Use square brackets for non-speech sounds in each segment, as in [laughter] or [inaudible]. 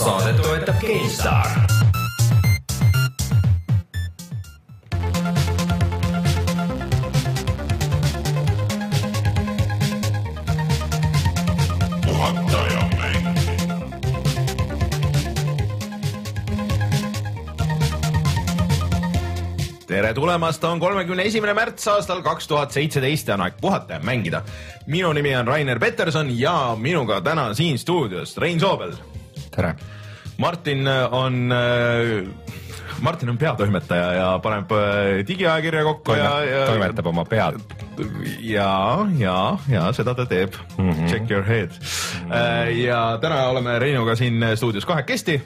saadet toetab GameStar tere tulemast, on kolmekümne esimene märts aastal kaks tuhat seitseteist ja on aeg puhata ja mängida. minu nimi on Rainer Peterson ja minuga täna siin stuudios Rein Soobel. Tere. Martin on äh, Martin on peatoimetaja ja paneb äh, digiajakirja kokku Toime, ja, ja toimetab oma pead. ja, ja, ja seda ta teeb mm. -hmm. Check your head mm. -hmm. ja täna oleme Reinuga siin stuudios kahekesti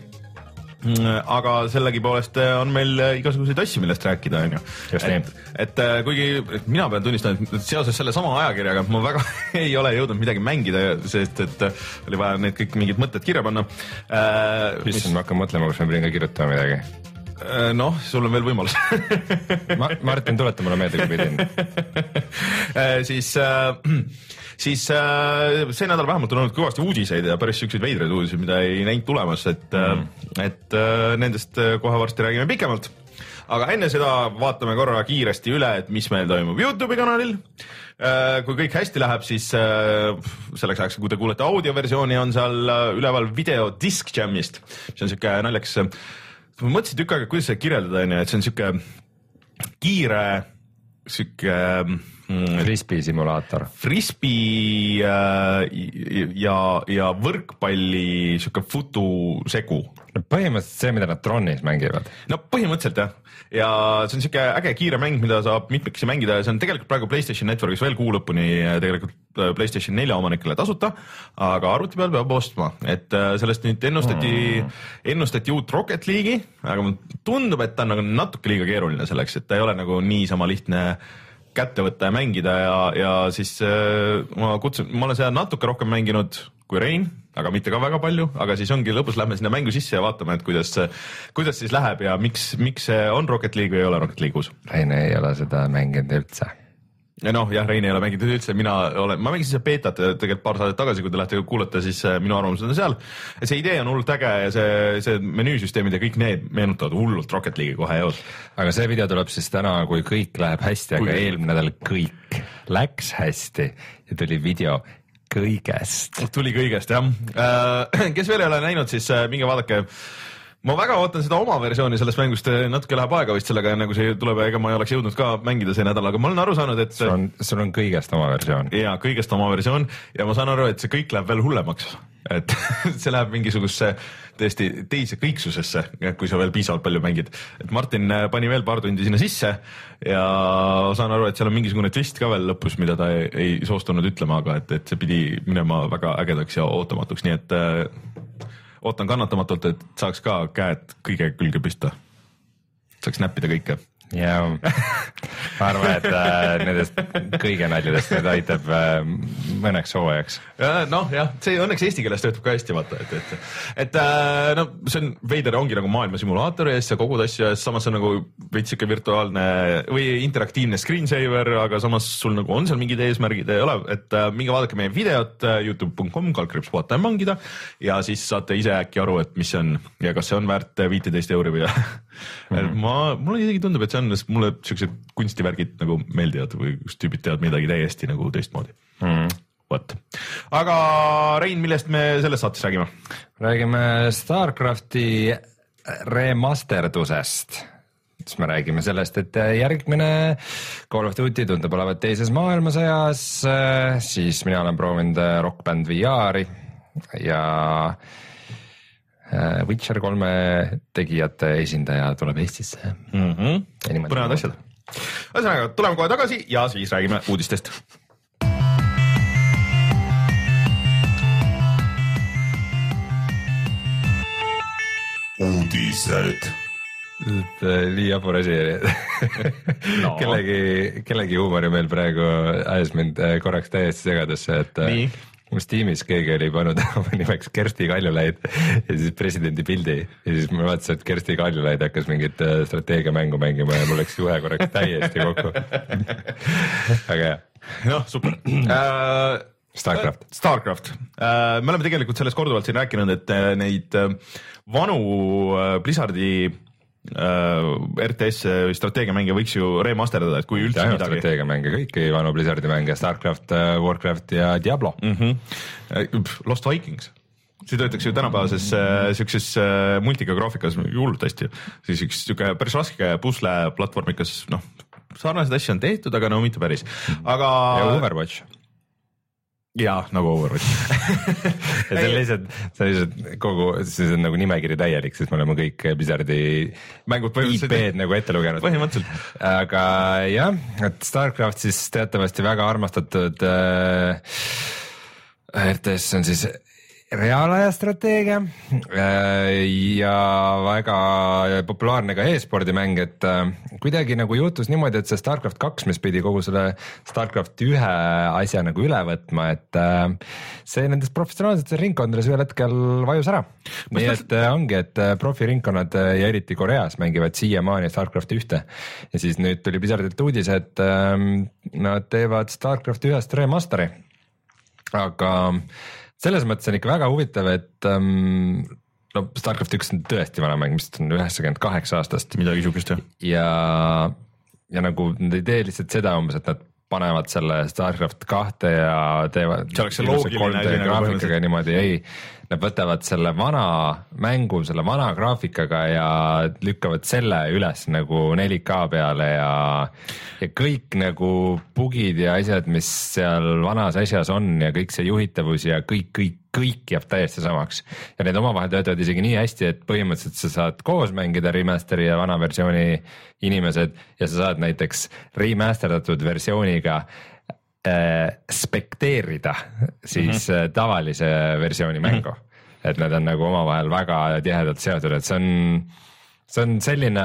aga sellegipoolest on meil igasuguseid asju, millest rääkida, onju. et, et kuigi mina pean tunnistama, et seoses sellesama ajakirjaga ma väga [laughs] ei ole jõudnud midagi mängida, sest et oli vaja need kõik mingid mõtted kirja panna äh,. issand, ma hakkan mõtlema, kas ma pidin ka kirjutama midagi noh, sul on veel võimalus ma, Martin, tuleta mulle meelde, kui pidin [laughs] siis äh, [clears throat] siis äh, see nädal vähemalt on olnud kõvasti uudiseid ja päris siukseid veidraid uudiseid, mida ei näinud tulemas, et mm., et äh, nendest kohe varsti räägime pikemalt. aga enne seda vaatame korra kiiresti üle, et mis meil toimub Youtube'i kanalil äh,. kui kõik hästi läheb, siis äh, selleks ajaks, kui te kuulete audioversiooni, on seal üleval video Disc Jamist, mis on siuke naljakas ma mõtlesin tükk aega, kuidas seda kirjeldada, onju, et see on siuke kiire, siuke mm, frisbee simulaator. Frisbee äh, ja, ja võrkpalli siuke futu segu. no põhimõtteliselt see, mida nad Tronis mängivad. no põhimõtteliselt jah, ja see on siuke äge kiire mäng, mida saab mitmekesi mängida ja see on tegelikult praegu Playstation Networkis veel kuu lõpuni tegelikult äh, Playstation nelja omanikele tasuta, aga arvuti peal peab ostma, et äh, sellest nüüd ennustati mm., ennustati uut Rocket League'i, aga mulle tundub, et ta on nagu natuke liiga keeruline selleks, et ta ei ole nagu niisama lihtne kätte võtta ja mängida ja, ja siis äh, ma kutsun, ma olen seda natuke rohkem mänginud kui Rein, aga mitte ka väga palju, aga siis ongi lõpus lähme sinna mängu sisse ja vaatame, et kuidas, kuidas siis läheb ja miks, miks see on Rocket League või ei ole Rocket League uus. Rein ei ole seda mänginud üldse ja noh, jah, Rein ei ole mänginud üldse, mina olen, ma mängisin seda beetat tegelikult paar saadet tagasi, kui te lähete kuulata, siis äh, minu arvamused on seal. see idee on hullult äge ja see, see menüüsüsteemid ja kõik need meenutavad hullult Rocket League'i kohe eos. aga see video tuleb siis täna, kui kõik läheb hästi, aga eelmine nädal kõik läks hästi ja tuli video kõigest. tuli kõigest jah, äh, [clears throat] kes veel ei ole näinud, siis äh, minge vaadake ma väga ootan seda oma versiooni sellest mängust, natuke läheb aega vist sellega, enne kui see tuleb, ega ma ei oleks jõudnud ka mängida see nädal, aga ma olen aru saanud, et. sul on, sul on kõigest oma versioon. ja kõigest oma versioon ja ma saan aru, et see kõik läheb veel hullemaks, et [laughs] see läheb mingisugusesse tõesti teise kõiksusesse, kui sa veel piisavalt palju mängid. et Martin pani veel paar tundi sinna sisse ja saan aru, et seal on mingisugune twist ka veel lõpus, mida ta ei, ei soostunud ütlema, aga et, et see pidi minema väga ägedaks ja ootamatuks, nii et ootan kannatamatult, et saaks ka käed kõige külge pista. saaks näppida kõike ja [laughs] ma arvan, et äh, nendest kõige naljadest nüüd aitab äh, mõneks hooajaks. noh, jah, see õnneks eesti keeles töötab ka hästi, vaata, et, et, et äh, no see on veider, ongi nagu maailma simulaator ja siis sa kogud asju ja samas on nagu veits sihuke virtuaalne või interaktiivne screensaver, aga samas sul nagu on seal mingid eesmärgid ei ole, et äh, minge vaadake meie videot äh, Youtube.com, kaldkriips vaata ja mängida ja siis saate ise äkki aru, et mis see on ja kas see on väärt viiteist euri või [laughs] mm -hmm. ma, mulle isegi tundub, et see on, sest mulle siuksed kunstivärgid nagu meeldivad või kus tüübid teevad midagi täiesti nagu teistmoodi mm. -hmm vot, aga Rein, millest me selles saates räägime? räägime Starcrafti remasterdusest siis me räägime sellest, et järgmine Call of Duty tundub olevat teises maailmasõjas, siis mina olen proovinud Rock Band VR-i ja Äh, Witcher kolme tegijate esindaja tuleb Eestisse mm. -hmm. põnevad asjad. ühesõnaga, tuleme kohe tagasi ja siis räägime uudistest. uudised nii jabur asi no. [laughs] kellegi, kellegi huumorimeel praegu ajas mind äh, korraks täiesti segadusse, et äh, Nii? Kus tiimis keegi oli pannud [laughs] oma nimeks Kersti Kaljulaid ja siis presidendi pildi ja siis ma vaatasin, et Kersti Kaljulaid hakkas mingit äh, strateegiamängu mängima ja mul läks juhe korraks täiesti kokku [laughs] väga hea. noh, super uh, Starcraft. Starcraft, me oleme tegelikult sellest korduvalt siin rääkinud, et neid vanu Blizzardi RTS strateegiamänge võiks ju remasterdada, et kui üldse midagi. strateegiamänge, kõiki vanu Blizzardi mänge, Starcraft, Warcraft ja Diablo mm. -hmm. Lost Vikings see töötaks ju tänapäevases äh, siukses äh, multika graafikas hullult hästi. siis üks siuke päris raske pusle platvormikas, noh sarnaseid asju on tehtud, aga no mitte päris, aga. ja Overwatch ja nagu Overwatch [laughs] ja see on lihtsalt, see on lihtsalt kogu, see on nagu nimekiri täielik, sest me oleme kõik Blizzardi mängud IP-d [laughs] nagu ette lugenud. põhimõtteliselt. aga jah, et Starcraft siis teatavasti väga armastatud äh, RTS on siis reaalaja strateegia äh, ja väga populaarne ka e-spordi mäng, et äh, kuidagi nagu juhtus niimoodi, et see Starcraft kaks, mis pidi kogu selle Starcraft ühe asja nagu üle võtma, et äh, see nendes professionaalsetes ringkondades ühel hetkel vajus ära. nii et ongi, et profiringkonnad ja eriti Koreas mängivad siiamaani Starcraft ühte ja siis nüüd tuli Blizzardilt uudis, et nad teevad Starcraft ühest remaster'i, aga selles mõttes on ikka väga huvitav, et um, no Starcraft üks on tõesti vana mäng, mis on üheksakümmend kaheksa aastast. midagi siukest jah. ja, ja nagu nad ei tee lihtsalt seda umbes, et nad panevad selle Starcraft kahte ja teevad. see oleks see loogiline asi nagu graafikaga niimoodi, ei nad võtavad selle vana mängu, selle vana graafikaga ja lükkavad selle üles nagu 4K peale ja, ja kõik nagu bugid ja asjad, mis seal vanas asjas on ja kõik see juhitavus ja kõik, kõik, kõik jääb täiesti samaks. ja need omavahel töötavad isegi nii hästi, et põhimõtteliselt sa saad koos mängida remaster'i ja vana versiooni inimesed ja sa saad näiteks remasterdatud versiooniga äh, spekteerida siis mm -hmm. tavalise versiooni mängu mm. -hmm. et nad on nagu omavahel väga tihedalt seotud, et see on, see on selline,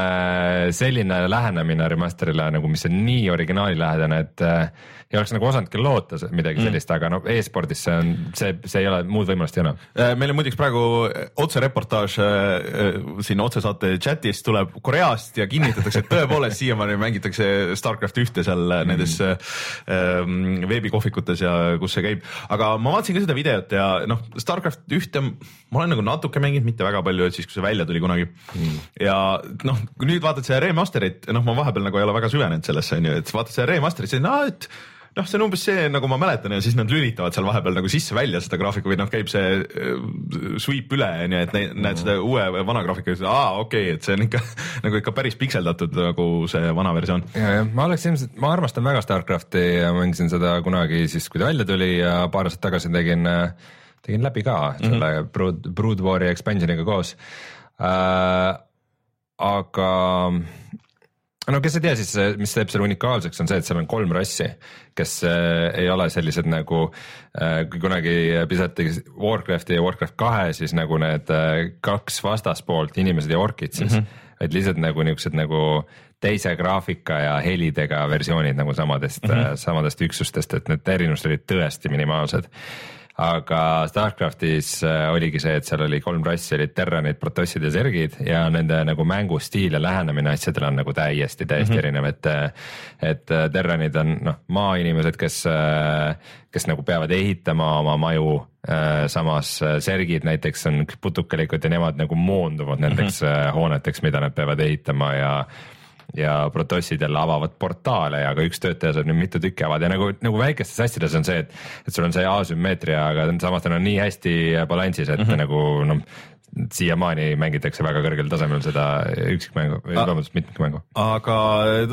selline lähenemine remaster'ile nagu, mis on nii originaalilähedane, et äh, ei oleks nagu osanudki loota midagi mm. sellist mm., aga no e-spordis see on, see, see ei ole, muud võimalust ei ole. Äh, meil on muideks praegu äh, otsereportaaž äh, siin otsesaate chat'is tuleb Koreast ja kinnitatakse, et tõepoolest [laughs] siiamaani mängitakse Starcraft ühte seal mm. nendes ähm, veebikohvikutes ja kus see käib. aga ma vaatasin ka seda videot ja noh, Starcraft ühte ma olen nagu natuke mänginud, mitte väga palju, et siis kui see välja tuli kunagi mm. ja noh, kui nüüd vaatad seda remaster'it, noh, ma vahepeal nagu ei ole väga süvenenud sellesse onju, et vaatad seda remaster'it, siis noh, et noh, see on umbes see, nagu ma mäletan ja siis nad lülitavad seal vahepeal nagu sisse-välja seda graafiku või noh, käib see äh, sweep üle onju, et näed, näed seda uue või vana graafiku ja aa okei okay,, et see on ikka [laughs] nagu ikka päris pikseldatud nagu see vana versioon. ja, ja ma oleks ilmselt, ma armastan väga Starcrafti ja mängisin seda kunagi siis, kui ta välja tuli ja paar aastat tagasi tegin, tegin läbi ka mm -hmm. selle Brood, Brood War'i expansion'iga koos äh,. Aga no kes ei tea, siis mis teeb selle unikaalseks, on see, et seal on kolm rassi, kes äh, ei ole sellised nagu äh,, kui kunagi visati Warcrafti ja Warcraft kahe, siis nagu need äh, kaks vastaspoolt, inimesed ja orkid siis mm, -hmm. et lihtsalt nagu niisugused nagu teise graafika ja helidega versioonid nagu samadest mm, -hmm. samadest üksustest, et need erinevused olid tõesti minimaalsed aga Starcraftis äh, oligi see, et seal oli kolm rassi, olid terranid, protossid ja zergid ja nende nagu mängustiil ja lähenemine asjadele on nagu täiesti, täiesti mm -hmm. erinev, et. et äh, terranid on noh, maainimesed, kes, äh, kes nagu peavad ehitama oma maju. samas zergid näiteks on putukalikud ja nemad nagu moonduvad nendeks mm -hmm. hooneteks, mida nad peavad ehitama ja ja protossid jälle avavad portaale ja ka üks töötaja saab nüüd mitu tükki avada ja nagu, nagu väikestes asjades on see, et, et sul on see asümmeetria, aga samas ta on nii hästi balansis, et mm -hmm. nagu noh, siiamaani mängitakse väga kõrgel tasemel seda üksikmängu, vabandust, mitmikmängu. aga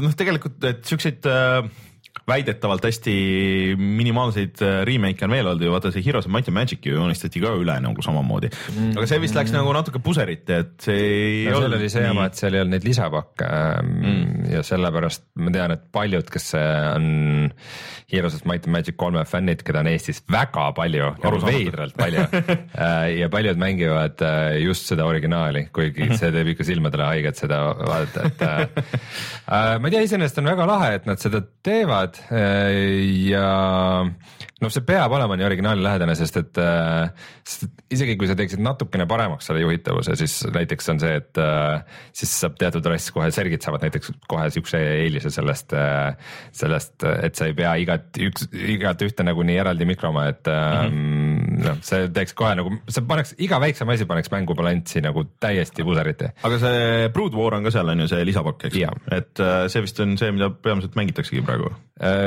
noh, tegelikult, et siukseid äh väidetavalt hästi minimaalseid äh, remake'e on veel olnud ju, vaata see Heroes of Might and Magic ju joonistati ka üle nagu samamoodi mm.. aga see vist läks nagu natuke puserite, et see ei no, olnud. seal oli see jama, et seal ei olnud neid lisapakke mm. ja sellepärast ma tean, et paljud, kes on Heroes of Might and Magic kolme fännid, keda on Eestis väga palju, nagu veidralt palju [laughs] äh, ja paljud mängivad äh, just seda originaali, kuigi see teeb ikka silmadele haiget seda vaadata, et [laughs] äh, ma ei tea, iseenesest on väga lahe, et nad seda teevad head ja noh, see peab olema nii originaali lähedane, sest et, äh, sest et isegi kui sa teeksid natukene paremaks selle juhitavuse, siis näiteks on see, et äh, siis saab teatud asju kohe, sergid saavad näiteks kohe siukse eelise sellest, äh, sellest, et sa ei pea igat, üks, igat ühte nagunii eraldi mikroma, et mm -hmm. noh, see teeks kohe nagu, see paneks, iga väiksem asi paneks mängu balanssi nagu täiesti puseriti. aga see Brood War on ka seal on ju see lisapakk, eks, et see vist on see, mida peamiselt mängitaksegi praegu.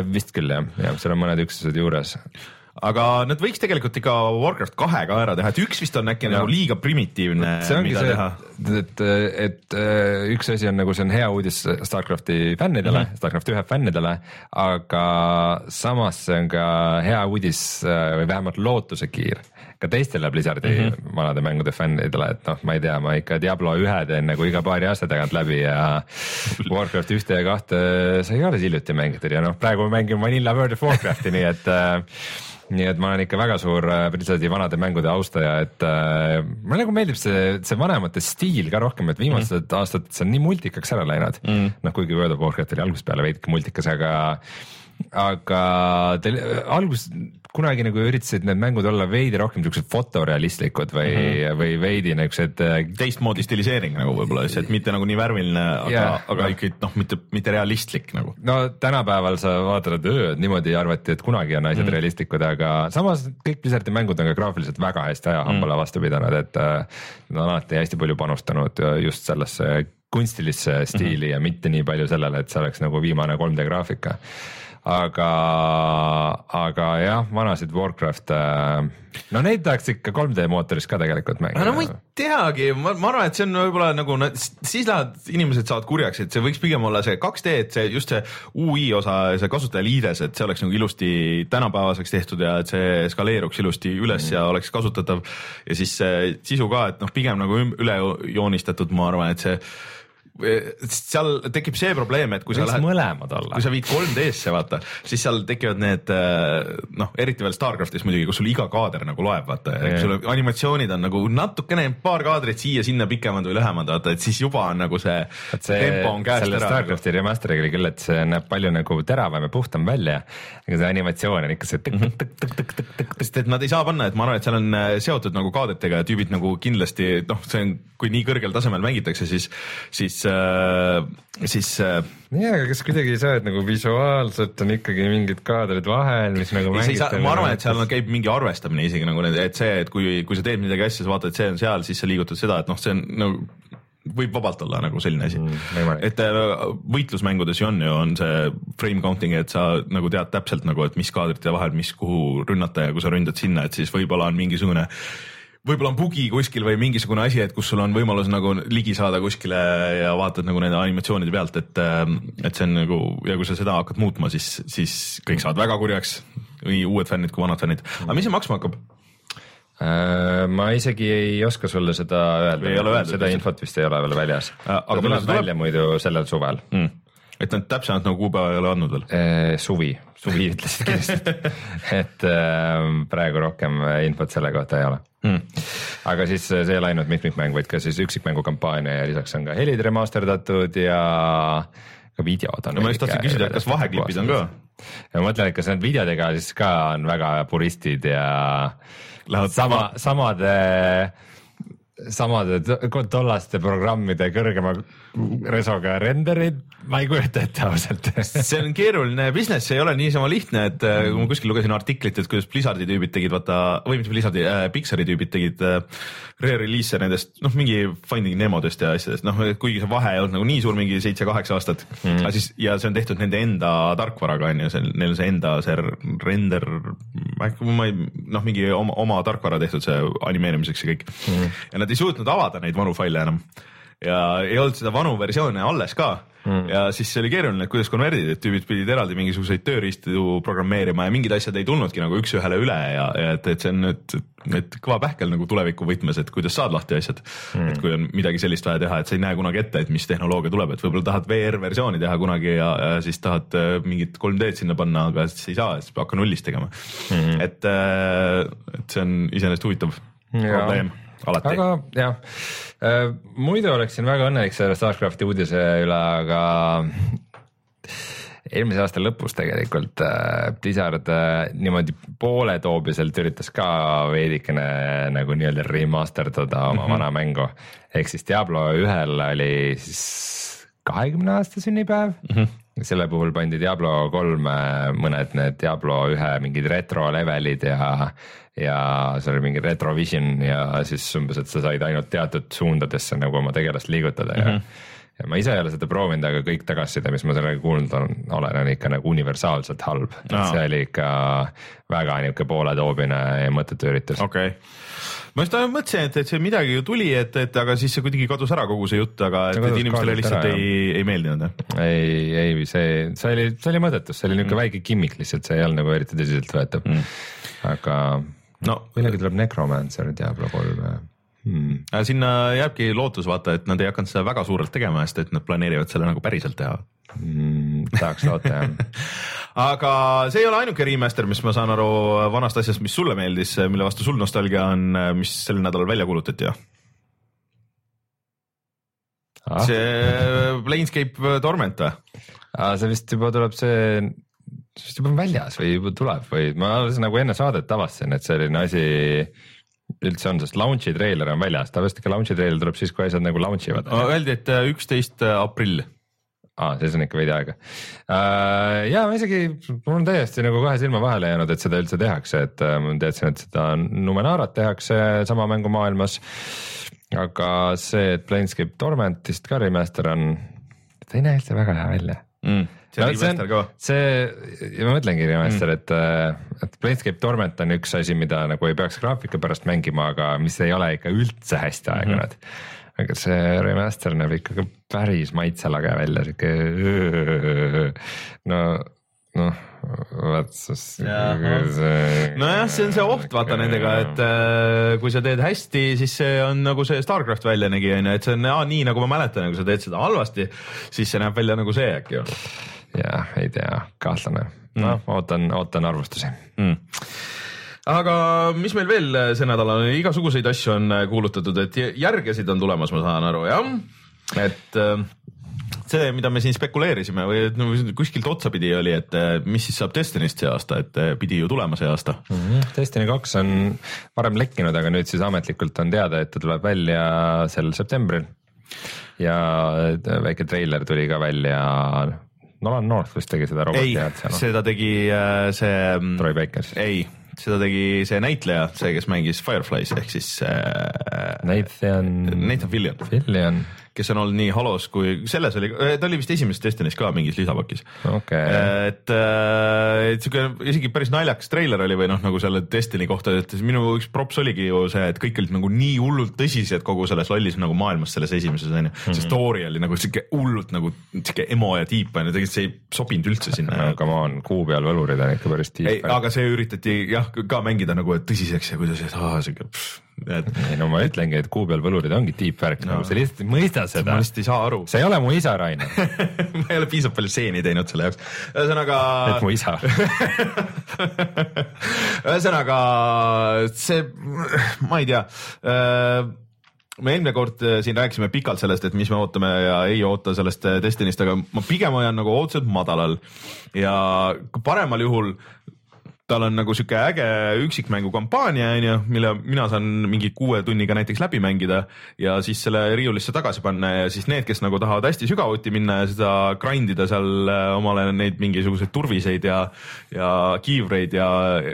Vist küll jah, jah, seal on mõned üksused juures aga nad võiks tegelikult ikka Warcraft kahe ka ära teha, et üks vist on äkki ja. nagu liiga primitiivne. see ongi see, et, et, et üks asi on nagu see on hea uudis Starcrafti fännidele mm, -hmm. Starcraft ühe fännidele, aga samas see on ka hea uudis või vähemalt lootusekiir ka teistele Blizzardi mm -hmm. vanade mängude fännidele, et noh, ma ei tea, ma ikka Diablo ühe teen nagu iga paari aasta tagant läbi ja Warcraft ühte ja kahte sai alles hiljuti mängitud ja noh, praegu mängin Vanilla World of Warcrafti nii et nii et ma olen ikka väga suur äh, Blizzardi vanade mängude austaja, et äh, mulle nagu meeldib see, see vanemate stiil ka rohkem, et viimased mm. aastad see on nii multikaks ära läinud mm.. noh, kuigi World of Warcraft oli algusest peale veidike multikas, aga aga teil algus kunagi nagu üritasid need mängud olla veidi rohkem siuksed fotorealistlikud või mm, -hmm. või veidi niuksed. Äh, teistmoodi stiliseering nagu võib-olla lihtsalt mitte nagu nii värviline, aga yeah,, aga ikkagi noh, mitte, mitte realistlik nagu. no tänapäeval sa vaatad, et öö, niimoodi arvati, et kunagi on asjad mm -hmm. realistlikud, aga samas kõik Blizzardi mängud on ka graafiliselt väga hästi ajahambale mm -hmm. vastu pidanud, et äh, nad on alati hästi palju panustanud just sellesse kunstilisse stiili mm -hmm. ja mitte nii palju sellele, et see oleks nagu viimane 3D graafika aga, aga jah, vanasid Warcraft'e, no neid tahaks ikka 3D mootoris ka tegelikult mängida. no ma ei teagi, ma, ma arvan, et see on võib-olla nagu no, siis lähevad, inimesed saavad kurjaks, et see võiks pigem olla see 2D, et see just see ui osa, see kasutajaliides, et see oleks nagu ilusti tänapäevaseks tehtud ja et see skaleeruks ilusti üles mm. ja oleks kasutatav. ja siis see sisu ka, et noh, pigem nagu üle joonistatud, ma arvan, et see seal tekib see probleem, et kui Võiks sa lähed, mõlemad olla, kui sa viid 3D-sse vaata, siis seal tekivad need äh, noh, eriti veel Starcraftis muidugi, kus sul iga kaader nagu loeb, vaata, sul animatsioonid on nagu natukene paar kaadrit siia-sinna pikemad või lühemad, vaata, et siis juba on nagu see, see tempo on käest ära. Starcrafti remaster'iga oli küll, et see näeb palju nagu teravam ja puhtam välja, aga see animatsioon on ikka see tõkk-tõkk-tõkk-tõkk-tõkk. sest et nad ei saa panna, et ma arvan, et seal on äh, seotud nagu kaadritega ja tüübid nagu kindlasti noh, see on, kui nii kõrgel tasemel mängitakse, siis, siis siis äh, nii, aga kas kuidagi ei saa, et nagu visuaalselt on ikkagi mingid kaadrid vahel, mis nagu mängitakse? ma arvan, et seal käib mingi arvestamine isegi nagu, et see, et kui, kui sa teed midagi asja, sa vaatad, et see on seal, siis sa liigutad seda, et noh, see on nagu võib vabalt olla nagu selline asi mm,. et äh, võitlusmängudes ju on ju, on see frame counting, et sa nagu tead täpselt nagu, et mis kaadrite vahel, mis, kuhu rünnata ja kui sa ründad sinna, et siis võib-olla on mingisugune võib-olla on bugi kuskil või mingisugune asi, et kus sul on võimalus nagu ligi saada kuskile ja vaatad nagu nende animatsioonide pealt, et, ähm, et see on nagu ja kui sa seda hakkad muutma, siis, siis kõik saavad väga kurjaks, nii uued fännid kui vanad fännid. aga mis see maksma hakkab? Äh, ma isegi ei oska sulle seda öelda, seda infot vist ei ole veel väljas. Äh, aga tuleb välja muidu sellel suvel mm et nad täpsemalt nagu kuupäeva ei ole andnud veel? Äh, suvi, suvi ütlesid kindlasti [laughs] et äh, praegu rohkem infot selle kohta ei ole mm.. aga siis see ei ole ainult mitmikmäng, vaid ka siis üksikmängu kampaania ja lisaks on ka helid remasterdatud ja ka videod on. no ma just tahtsin küsida, et kas vaheklipid on ka? ja ma mõtlen, et kas need videodega siis ka on väga puristid ja Lähevad sama, samade samade tollaste programmide kõrgema resoga renderid, ma ei kujuta ette ausalt see on keeruline business, see ei ole niisama lihtne, et mm. kui ma kuskil lugesin artiklit, et kuidas Blizzardi tüübid tegid, vaata, või mitte Blizzardi äh,, Pixari tüübid tegid äh, re-release'e nendest, noh, mingi Finding Nemodest ja asjadest, noh, kuigi see vahe ei olnud nagu nii suur, mingi seitse-kaheksa aastat mm., aga siis ja see on tehtud nende enda tarkvaraga on ju, see, neil on see enda see render, ma ei, noh, mingi oma, oma tarkvara tehtud see animeerimiseks ja kõik mm. ja nad ei suutnud avada neid vanu faile enam. Ja ei olnud seda vanu versioone alles ka. Mm. ja siis see oli keeruline, et kuidas konverdida, et tüübid pidid eraldi mingisuguseid tööriistu programmeerima ja mingid asjad ei tulnudki nagu üks-ühele üle ja, ja et, et see on nüüd, et kõva pähkel nagu tuleviku võtmes, et kuidas saad lahti asjad. Mm.. et kui on midagi sellist vaja teha, et sa ei näe kunagi ette, et mis tehnoloogia tuleb, et võib-olla tahad VR versiooni teha kunagi ja, ja siis tahad äh, mingit 3D-d sinna panna, aga siis ei saa, siis hakka nullist tegema. Mm.. et, äh, et see on iseenesest huvitav probleem alati. aga jah äh,, muidu oleksin väga õnnelik selle Starcrafti uudise üle, aga eelmise aasta lõpus tegelikult äh, Blizzard äh, niimoodi pooletoobiselt üritas ka veidikene nagu nii-öelda remasterdada oma mm -hmm. vana mängu. ehk siis Diablo ühel oli siis kahekümne aasta sünnipäev mm. -hmm selle puhul pandi Diablo kolme mõned need Diablo ühe mingid retro levelid ja, ja seal oli mingi retrovision ja siis umbes, et sa said ainult teatud suundadesse nagu oma tegelast liigutada ja mm. -hmm ja ma ise ei ole seda proovinud, aga kõik tagasiside, mis ma sellega kuulnud olen, olen, on ikka nagu universaalselt halb no., et see oli ikka väga niisugune pooletoobine ja mõttetu üritus. okei okay ma just mõtlesin, et, et see midagi ju tuli, et, et aga siis see kuidagi kadus ära kogu see jutt, aga et, et inimestele lihtsalt ära, ei, ei meeldinud jah? ei, ei see, see oli, see oli mõttetus, see oli niisugune mm. väike gimmick lihtsalt, see ei olnud nagu eriti tõsiseltvõetav mm., aga no millalgi tuleb Necromancer Diablo kolm hmm.. sinna jääbki lootus vaata, et nad ei hakanud seda väga suurelt tegema, sest et nad planeerivad selle nagu päriselt teha mm,. tahaks loota jah [laughs] aga see ei ole ainuke remaster, mis ma saan aru vanast asjast, mis sulle meeldis, mille vastu sul nostalgia on, mis sel nädalal välja kuulutati, jah? Ah. see Planescape Torment või? see vist juba tuleb see vist juba on väljas või juba tuleb või ma alles nagu enne saadet avastasin, et selline asi üldse on, sest launch'i treiler on väljas, tavaliselt ikka launch'i treiler tuleb siis, kui asjad nagu launch ivad. Öeldi, et äh, üksteist äh, aprill aa ah,, siis on ikka veidi aega uh,. ja ma isegi, mul on täiesti nagu kahe silma vahele jäänud, et seda üldse tehakse, et uh, ma teadsin, et seda Numenarat tehakse sama mängumaailmas. aga see, et Planescape Tormentist ka remaster on, ta ei näe üldse väga hea välja mm see on remaster ka. see, ja ma mõtlengi remaster mm., et, äh, et Planescape Torment on üks asi, mida nagu ei peaks graafika pärast mängima, aga mis ei ole ikka üldse hästi aegunud mm. -hmm aga see remaster näeb ikkagi päris maitselage välja, sihuke no, noh vaat siis. nojah, see on see oht vaata nendega, et äh, kui sa teed hästi, siis see on nagu see Starcraft välja nägi, on ju, et see on aa, nii nagu ma mäletan, kui sa teed seda halvasti, siis see näeb välja nagu see äkki ju jah, ei tea, kahtlane, noh mm., ootan, ootan arvustusi mm aga mis meil veel see nädal on, igasuguseid asju on kuulutatud, et järgesid on tulemas, ma saan aru, jah. et äh, see, mida me siin spekuleerisime või no, kuskilt otsapidi oli, et äh, mis siis saab Destiny'st see aasta, et äh, pidi ju tulema see aasta mm. -hmm. Destiny kaks on varem lekkinud, aga nüüd siis ametlikult on teada, et ta tuleb välja sel septembril. ja väike treiler tuli ka välja Nolan North vist tegi seda roboti häält seal. seda tegi äh, see. Mm, Troy Baker. ei, seda tegi see näitleja, see, kes mängis Fireflies ehk siis äh,. Nathan. Nathan Fillion. Fillion kes on olnud nii Halos kui selles oli, ta oli vist esimeses Destiny's ka mingis lisapakis okay.. et, äh, et siuke isegi päris naljakas treiler oli või noh, nagu selle Destiny kohta, et minu üks props oligi ju see, et kõik olid nagu nii hullult tõsised kogu selles lollis nagu maailmas selles esimeses onju mm -hmm.. see mhm. story oli nagu siuke hullult nagu siuke emo ja deep onju, tegelikult see ei sobinud üldse sinna no,. Come on, kuu peal võlurid on ikka päris deep. aga see üritati jah ka mängida nagu tõsiseks ja kuidas, et aa siuke et. ei no ma ütlengi, et kuu peal võlurid ongi deep värk no., nagu sa lihtsalt ei mõista seda. ma lihtsalt ei saa aru. sa ei ole mu isa, Rainer [laughs] ma ei ole piisavalt palju stseeni teinud selle jaoks, ühesõnaga. et mu isa [laughs] ühesõnaga see, ma ei tea äh, me eelmine kord äh, siin rääkisime pikalt sellest, et mis me ootame ja ei oota sellest äh, Destiny'st, aga ma pigem hoian nagu otseselt madalal ja paremal juhul tal on nagu sihuke äge üksikmängu kampaania onju, mille mina saan mingi kuue tunniga näiteks läbi mängida ja siis selle riiulisse tagasi panna ja siis need, kes nagu tahavad hästi sügavuti minna ja seda grind ida seal äh, omale neid mingisuguseid turviseid ja, ja kiivreid ja,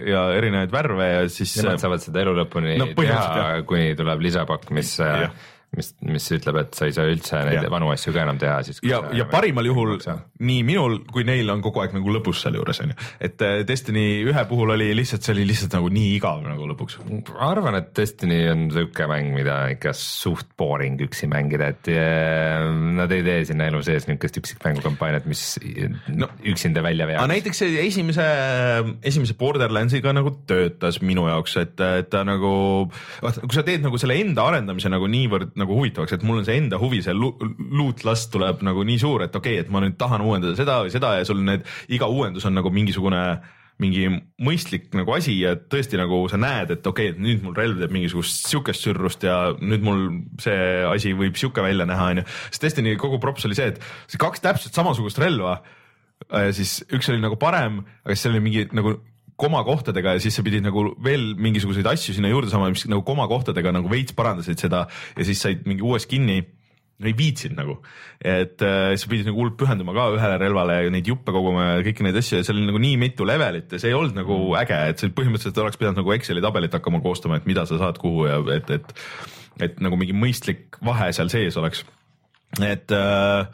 ja erinevaid värve ja siis. Nemad saavad seda elu lõpuni no, teha, kuni tuleb lisapakk, mis ja mis, mis ütleb, et sa ei saa üldse neid ja. vanu asju ka enam teha siis. ja, ja parimal juhul nii minul kui neil on kogu aeg nagu lõbus sealjuures onju, et äh, Destiny ühe puhul oli lihtsalt, see oli lihtsalt nagu nii igav nagu lõpuks. ma arvan, et Destiny on siuke mäng, mida ikka suht boring üksi mängida, et äh, nad ei tee sinna elu sees niukest üksikmängukampaaniat, mis no, üksinda välja veaks. näiteks see esimese, esimese Borderlandsiga nagu töötas minu jaoks, et, et ta nagu, vaata kui sa teed nagu selle enda arendamise nagu niivõrd nagu nagu huvitavaks, et mul on see enda huvi, see loot lust tuleb nagu nii suur, et okei okay,, et ma nüüd tahan uuendada seda või seda ja sul need, iga uuendus on nagu mingisugune mingi mõistlik nagu asi ja tõesti nagu sa näed, et okei okay,, et nüüd mul relv teeb mingisugust sihukest sürrust ja nüüd mul see asi võib sihuke välja näha, onju. sest Destiny kogu props oli see, et see kaks täpselt samasugust relva siis üks oli nagu parem, aga siis seal oli mingi nagu komakohtadega ja siis sa pidid nagu veel mingisuguseid asju sinna juurde saama, mis nagu komakohtadega nagu veits parandasid seda ja siis said mingi uue skin'i. Ei viitsinud nagu, et äh, sa pidid nagu hullult pühenduma ka ühele relvale ja neid juppe koguma ja kõiki neid asju ja seal oli nagu nii mitu levelit ja see ei olnud nagu äge, et see põhimõtteliselt oleks pidanud nagu Exceli tabelit hakkama koostama, et mida sa saad kuhu ja et, et et nagu mingi mõistlik vahe seal sees oleks et äh,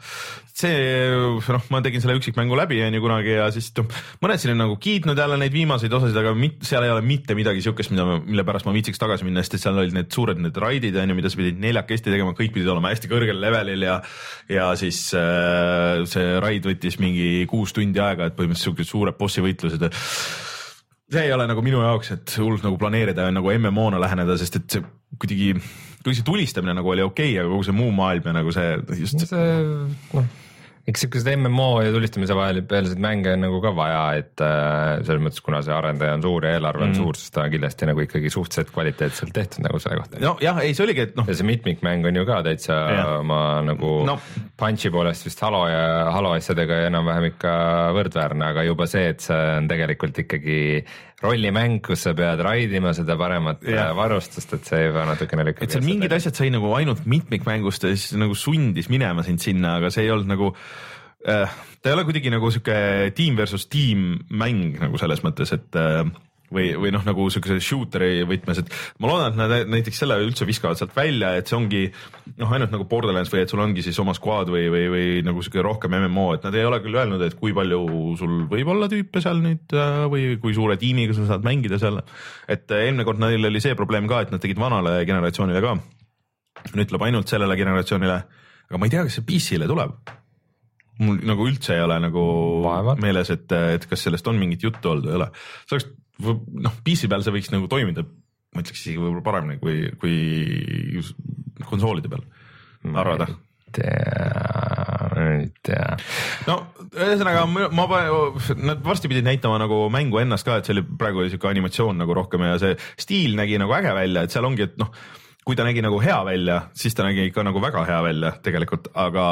see noh, ma tegin selle üksikmängu läbi onju kunagi ja siis noh, mõned siin on nagu kiitnud jälle neid viimaseid osasid, aga mit, seal ei ole mitte midagi siukest, mida, mille pärast ma viitsiks tagasi minna, sest et seal olid need suured need raidid onju, mida sa pidid neljakesti tegema, kõik pidid olema hästi kõrgel levelil ja ja siis äh, see raid võttis mingi kuus tundi aega, et põhimõtteliselt siuksed suured bossi võitlused see ei ole nagu minu jaoks, et hullult nagu planeerida ja nagu MMO-na läheneda, sest et see kuidagi kuigi see tulistamine nagu oli okei okay,, aga kogu see muu maailm ja nagu see just see noh, eks siukesed MMO ja tulistamise vahelisi mänge on nagu ka vaja, et äh, selles mõttes, kuna see arendaja on suur ja eelarve on mm. suur, siis ta on kindlasti nagu ikkagi suhteliselt kvaliteetselt tehtud nagu selle kohta. nojah, ei see oligi, et noh. ja see mitmikmäng on ju ka täitsa ja. oma nagu no. punch'i poolest vist Halo ja Halo asjadega enam-vähem ikka võrdväärne, aga juba see, et see on tegelikult ikkagi rollimäng, kus sa pead raidima seda paremat ja. Varustust, et see juba natukene lükkab. et seal mingid asjad sai nagu ainult mitmikmängust ja siis nagu sundis minema sind sinna, aga see ei olnud nagu äh, ta ei ole kuidagi nagu sihuke tiim versus tiim mäng nagu selles mõttes, et äh, või, või noh, nagu siukese shooter'i võtmes, et ma loodan, et nad näiteks selle üldse viskavad sealt välja, et see ongi noh, ainult nagu Borderlands või et sul ongi siis oma squad või, või, või nagu sihuke rohkem MMO, et nad ei ole küll öelnud, et kui palju sul võib olla tüüpe seal nüüd äh, või kui suure tiimiga sa saad mängida seal. et äh, eelmine kord neil oli see probleem ka, et nad tegid vanale generatsioonile ka. nüüd tuleb ainult sellele generatsioonile, aga ma ei tea, kas see PC-le tuleb mul nagu üldse ei ole nagu Vaevad. meeles, et, et kas sellest on mingit juttu olnud või ei ole. see oleks noh, PC peal see võiks nagu toimida, ma ütleks isegi võib-olla paremini kui, kui konsoolide peal, arvada? ei tea. no ühesõnaga ma, ma, nad varsti pidid näitama nagu mängu ennast ka, et see oli praegu oli siuke animatsioon nagu rohkem ja see stiil nägi nagu äge välja, et seal ongi, et noh kui ta nägi nagu hea välja, siis ta nägi ikka nagu väga hea välja tegelikult, aga,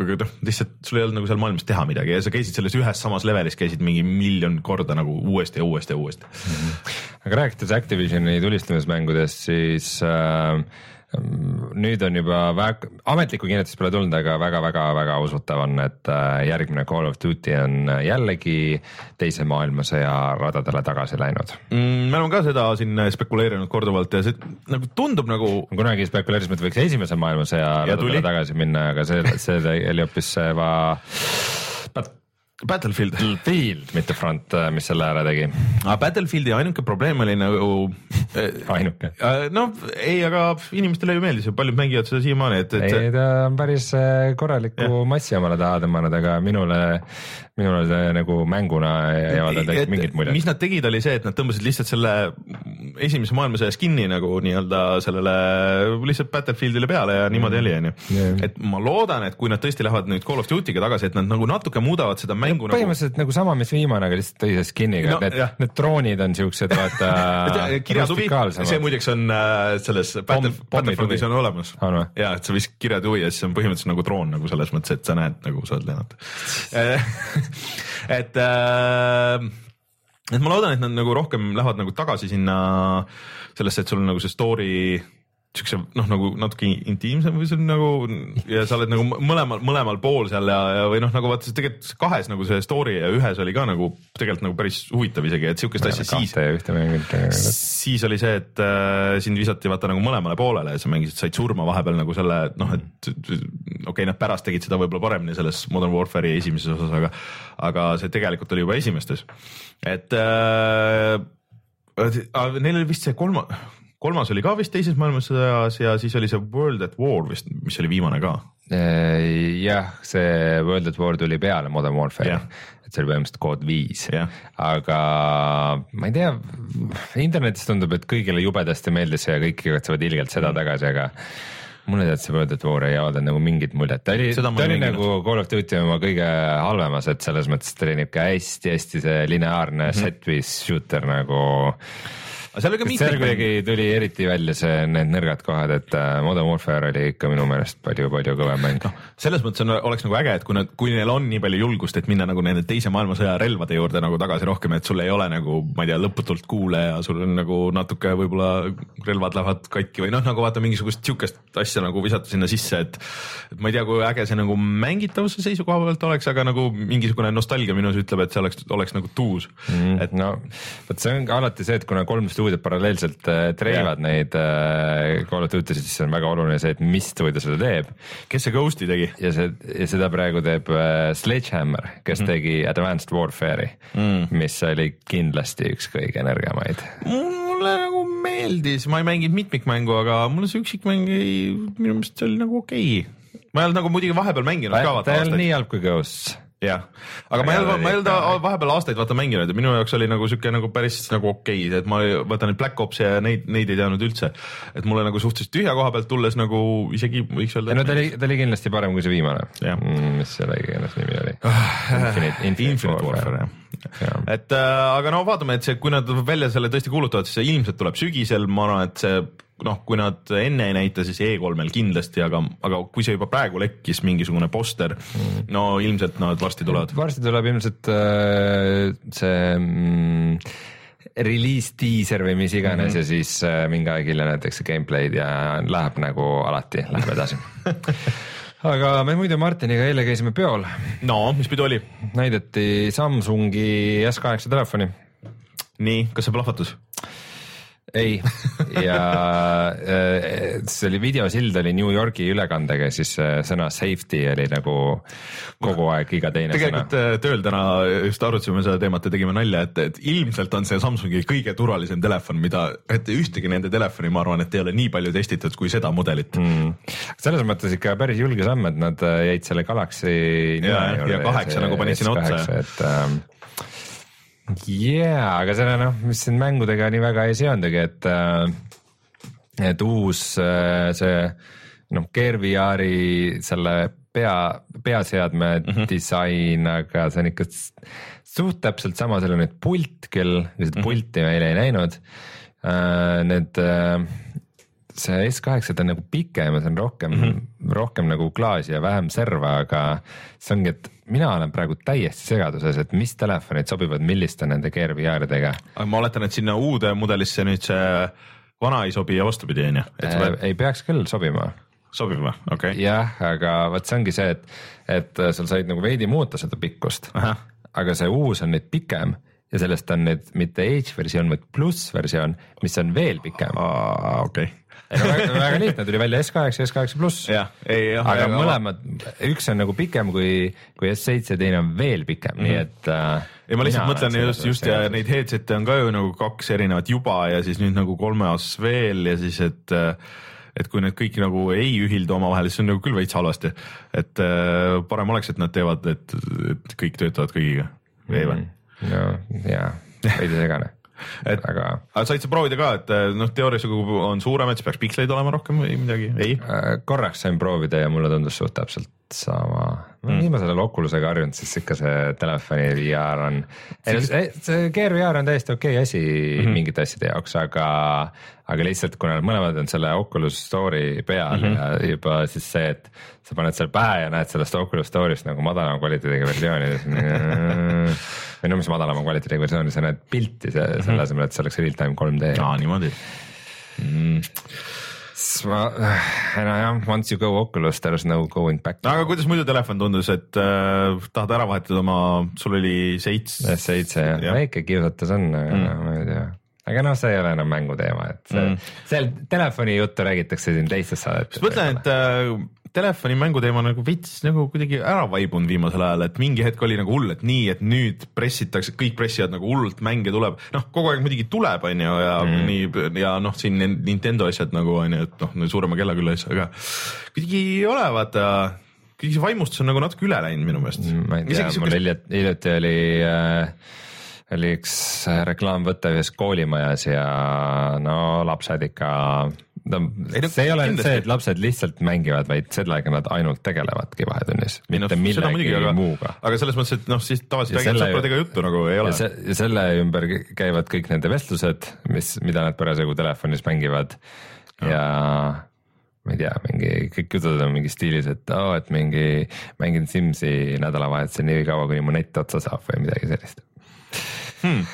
aga noh, lihtsalt sul ei olnud nagu seal maailmas teha midagi ja sa käisid selles ühes samas levelis, käisid mingi miljon korda nagu uuesti ja uuesti ja uuesti mm. -hmm. aga rääkides Activisioni tulistamismängudest, siis äh, nüüd on juba väga, ametlikku kinnitust pole tulnud, aga väga-väga-väga usutav on, et äh, järgmine Call of Duty on äh, jällegi teise maailmasõja radadele tagasi läinud mm,. me oleme ka seda siin spekuleerinud korduvalt ja see nagu tundub nagu. kunagi spekuleerisime, et võiks esimese maailmasõja radadele tagasi minna, aga see, see oli hoopis va Battlefield. Field, mitte Front, äh, mis selle ära tegi. aga Battlefieldi ainuke probleem oli nagu äh, ainuke? Äh, no ei, aga inimestele ju meeldis ja paljud mängivad seda siiamaani, et, et. ei, ta on päris korraliku massi omale taha tõmmanud, aga minule minule see nagu mänguna ei avaldanud mingit muljet. mis nad tegid, oli see, et nad tõmbasid lihtsalt selle esimese maailmasõja skin'i nagu nii-öelda sellele lihtsalt Battlefieldile peale ja niimoodi oli, onju. et ma loodan, et kui nad tõesti lähevad nüüd Call of Duty'ga tagasi, et nad nagu natuke muudavad seda mängu nagu. põhimõtteliselt nagu sama, mis viimane, aga lihtsalt teise skin'iga no,, need, need droonid on siuksed, vaata [laughs] kirjatuvi, see muideks on äh, selles Battle, Battlefieldis on olemas. ja, et sa viskad kirjatuvi ja siis on põhimõtteliselt nagu droon nagu selles mõttes, et sa näed nagu sa oled lennata [laughs] [laughs] et äh, et ma loodan, et nad nagu rohkem lähevad nagu tagasi sinna sellesse, et sul on nagu see story siukse noh, nagu natuke intiimsem või see on nagu ja sa oled nagu mõlemal, mõlemal pool seal ja, ja või noh, nagu vaata tegelikult kahes nagu see story ja ühes oli ka nagu tegelikult nagu päris huvitav isegi, et siukest asja siis. siis oli see, et äh, sind visati vaata nagu mõlemale poolele ja sa mängisid, said surma vahepeal nagu selle noh, et okei okay,, nad pärast tegid seda võib-olla paremini selles Modern Warfare'i esimeses osas, aga, aga see tegelikult oli juba esimestes, et äh, neil oli vist see kolma kolmas oli ka vist teises maailmasõjas ja siis oli see World at War vist, mis oli viimane ka. Äh, jah, see World at War tuli peale Modern Warfare yeah., et see oli põhimõtteliselt kood viis yeah., aga ma ei tea, internetis tundub, et kõigile jubedasti meeldis see ja kõik igatsevad ilgelt seda mm. tagasi, aga mulle tead see World at War ei avaldanud nagu mingit muljet, ta oli, ta oli nagu Call of Duty oma kõige halvemas, et selles mõttes ta oli niuke hästi-hästi see lineaarne mm -hmm. set piece shooter nagu seal oli ka seal mitmeid mänge. kuidagi tuli eriti välja see, need nõrgad kohad, et äh, Modern Warfare oli ikka minu meelest palju-palju kõvem mäng. selles mõttes on, oleks nagu äge, et kui nad, kui neil on nii palju julgust, et minna nagu nende teise maailmasõja relvade juurde nagu tagasi rohkem, et sul ei ole nagu, ma ei tea, lõputult kuule ja sul on nagu natuke võib-olla relvad lähevad katki või noh, nagu vaata mingisugust siukest asja nagu visata sinna sisse, et et ma ei tea, kui äge see nagu mängitavuse seisukoha pealt oleks, aga nagu mingisugune nostalgia minus ütleb, et see oleks, oleks nagu tuus mm.. et no vot see on alati see, et kuna kolm stuudiot paralleelselt äh, treivad neid äh, Call of Duty sid, siis on väga oluline see, et mis stuudio seda teeb kes see Ghosti tegi? ja see ja seda praegu teeb äh, Sledgehammer, kes mm tegi Advanced Warfare'i mm., mis oli kindlasti üks kõige nõrgemaid. mulle nagu meeldis, ma ei mänginud mitmikmängu, aga mulle see üksikmäng ei, minu meelest see oli nagu okei okay.. ma ei olnud nagu muidugi vahepeal mänginud ka ta ei olnud nii halb kui Ghosts. jah, aga ma ei olnud, ma ei olnud vahepeal aastaid vaata mänginud ja minu jaoks oli nagu siuke nagu päris nagu okei okay,, et ma vaata neid Black Ops'e ja neid, neid ei teadnud üldse. et mulle nagu suhteliselt tühja koha pealt tulles nagu isegi võiks öelda. no ta oli, ta oli kindlasti parem kui see viimane Jah., mis selle õiges nimi oli. Infinite, Infinite Warfare jah jah. et äh, aga no vaatame, et see, kui nad välja selle tõesti kuulutavad, siis see ilmselt tuleb sügisel, ma arvan, et see noh, kui nad enne ei näita, siis E3-l kindlasti, aga, aga kui see juba praegu lekkis mingisugune poster mm., no ilmselt nad varsti tulevad. varsti tuleb ilmselt äh, see mm, release diiser või mis iganes mm -hmm. ja siis äh, mingi aeg hiljem näidatakse gameplay'd ja läheb nagu alati, läheb edasi. [laughs] aga me muidu Martiniga eile käisime peol, no mis pidu oli? näidati Samsungi S8 telefoni nii, kas see plahvatus? ei, ja [laughs] äh, see oli videosild oli New Yorgi ülekandega, siis äh, sõna safety oli nagu kogu aeg iga teine tegelikult sõna. äh, tööl täna just arutasime seda teemat ja tegime nalja, et, et ilmselt on see Samsungi kõige turvalisem telefon, mida, et ühtegi nende telefoni, ma arvan, et ei ole nii palju testitud kui seda mudelit mm.. selles mõttes ikka päris julge samm, et nad jäid selle Galaxy Ja- ja kaheksa nagu panid sinna otsa, et ähm, jaa, aga selle noh, mis siin mängudega nii väga ei seondugi, et äh, et uus äh, see noh, Gear VR-i selle pea, peaseadme mm. -hmm. disain, aga see on ikka suht täpselt sama, seal on nüüd pult, kel Mhm. seda pulti meil ei näinud äh,. Need see S8 on nagu pikem ja see on rohkem mm, -hmm. rohkem nagu klaasi ja vähem serva, aga see ongi, et mina olen praegu täiesti segaduses, et mis telefonid sobivad milliste nende Gear VR-idega aga ma oletan, et sinna uude mudelisse nüüd see vana ei sobi ja vastupidi, on ju, äh,. ei peaks küll sobima sobib või, okei okay.. jah, aga vot see ongi see, et, et sul said nagu veidi muuta seda pikkust, aga see uus on nüüd pikem ja sellest on nüüd mitte H versioon, vaid pluss versioon, mis on veel pikem. okei, ei no väga, väga lihtne, tuli välja S8 ja S8 pluss. aga mõlemad, üks on nagu pikem kui, kui S7, teine on veel pikem mm, -hmm. nii et äh,. ei, ma lihtsalt mõtlen just, just ja neid headset'e on ka ju nagu kaks erinevat juba ja siis nüüd nagu kolmas veel ja siis, et et kui need kõik nagu ei ühildu omavahel, siis on nagu küll veits halvasti. et äh, parem oleks, et nad teevad, et, et kõik töötavad kõigiga, ei või? no jaa, veidi segane, et aga aga said sa proovida ka, et äh, noh, teoorias kui on suurem, et siis peaks piksleid olema rohkem või midagi, ei? äh, korraks sain proovida ja mulle tundus suht täpselt sama. Mm. nii ma selle Oculusega harjunud, siis ikka see telefoni VR on, see Gear VR on täiesti okei okay asi mm. -hmm. mingite asjade jaoks, aga, aga lihtsalt kuna mõlemad on selle Oculus Store'i peal mm. -hmm. ja juba siis see, et sa paned selle pähe ja näed sellest Oculus Store'ist nagu madalama kvaliteediga versiooni. või no mis madalama kvaliteediga versiooni, sa näed pilti Mhm. selle asemel, et see oleks real time 3D aa, niimoodi. siis ma, nojah, once you go Oculus, there is no going back. aga kuidas muidu telefon tundus, et äh, tahad ära vahetada oma, sul oli seits. S7 jah Jah., väike kiusatus on, aga mm. ma ei tea. Aga noh, see ei ole enam mänguteema, et see Mm. seal telefoni juttu räägitakse siin teistes saadetes. ma mõtlen, et äh, telefoni mänguteema nagu veits nagu kuidagi ära vaibunud viimasel ajal, et mingi hetk oli nagu hull, et nii, et nüüd pressitakse, kõik pressivad nagu hullult mänge tuleb, noh, kogu aeg muidugi tuleb, on ju, ja mm. nii ja noh, siin Nintendo asjad nagu on ju, et noh, suurema kellakülla asja, aga kuidagi ei ole, vaata, kuidagi see vaimustus on nagu natuke üle läinud minu meelest. Mm, ma ei tea, mul hiljuti, hiljuti oli äh, oli üks reklaamvõte ühes koolimajas ja no lapsed ikka no see ei ole kindlasti. see, et lapsed lihtsalt mängivad, vaid sellega nad ainult tegelevadki vahetunnis, mitte no, millegi aga, muuga. aga selles mõttes, et noh, siis tavaliselt räägivad sõpradega juttu nagu ei ole. ja selle ümber käivad kõik nende vestlused, mis, mida nad parasjagu telefonis mängivad ja, ja ma ei tea, mingi kõik jutud on mingi stiilis, et oo oh,, et mingi mängin Simsi nädalavahetusel nii kaua, kuni mu net otsa saab või midagi sellist hmm..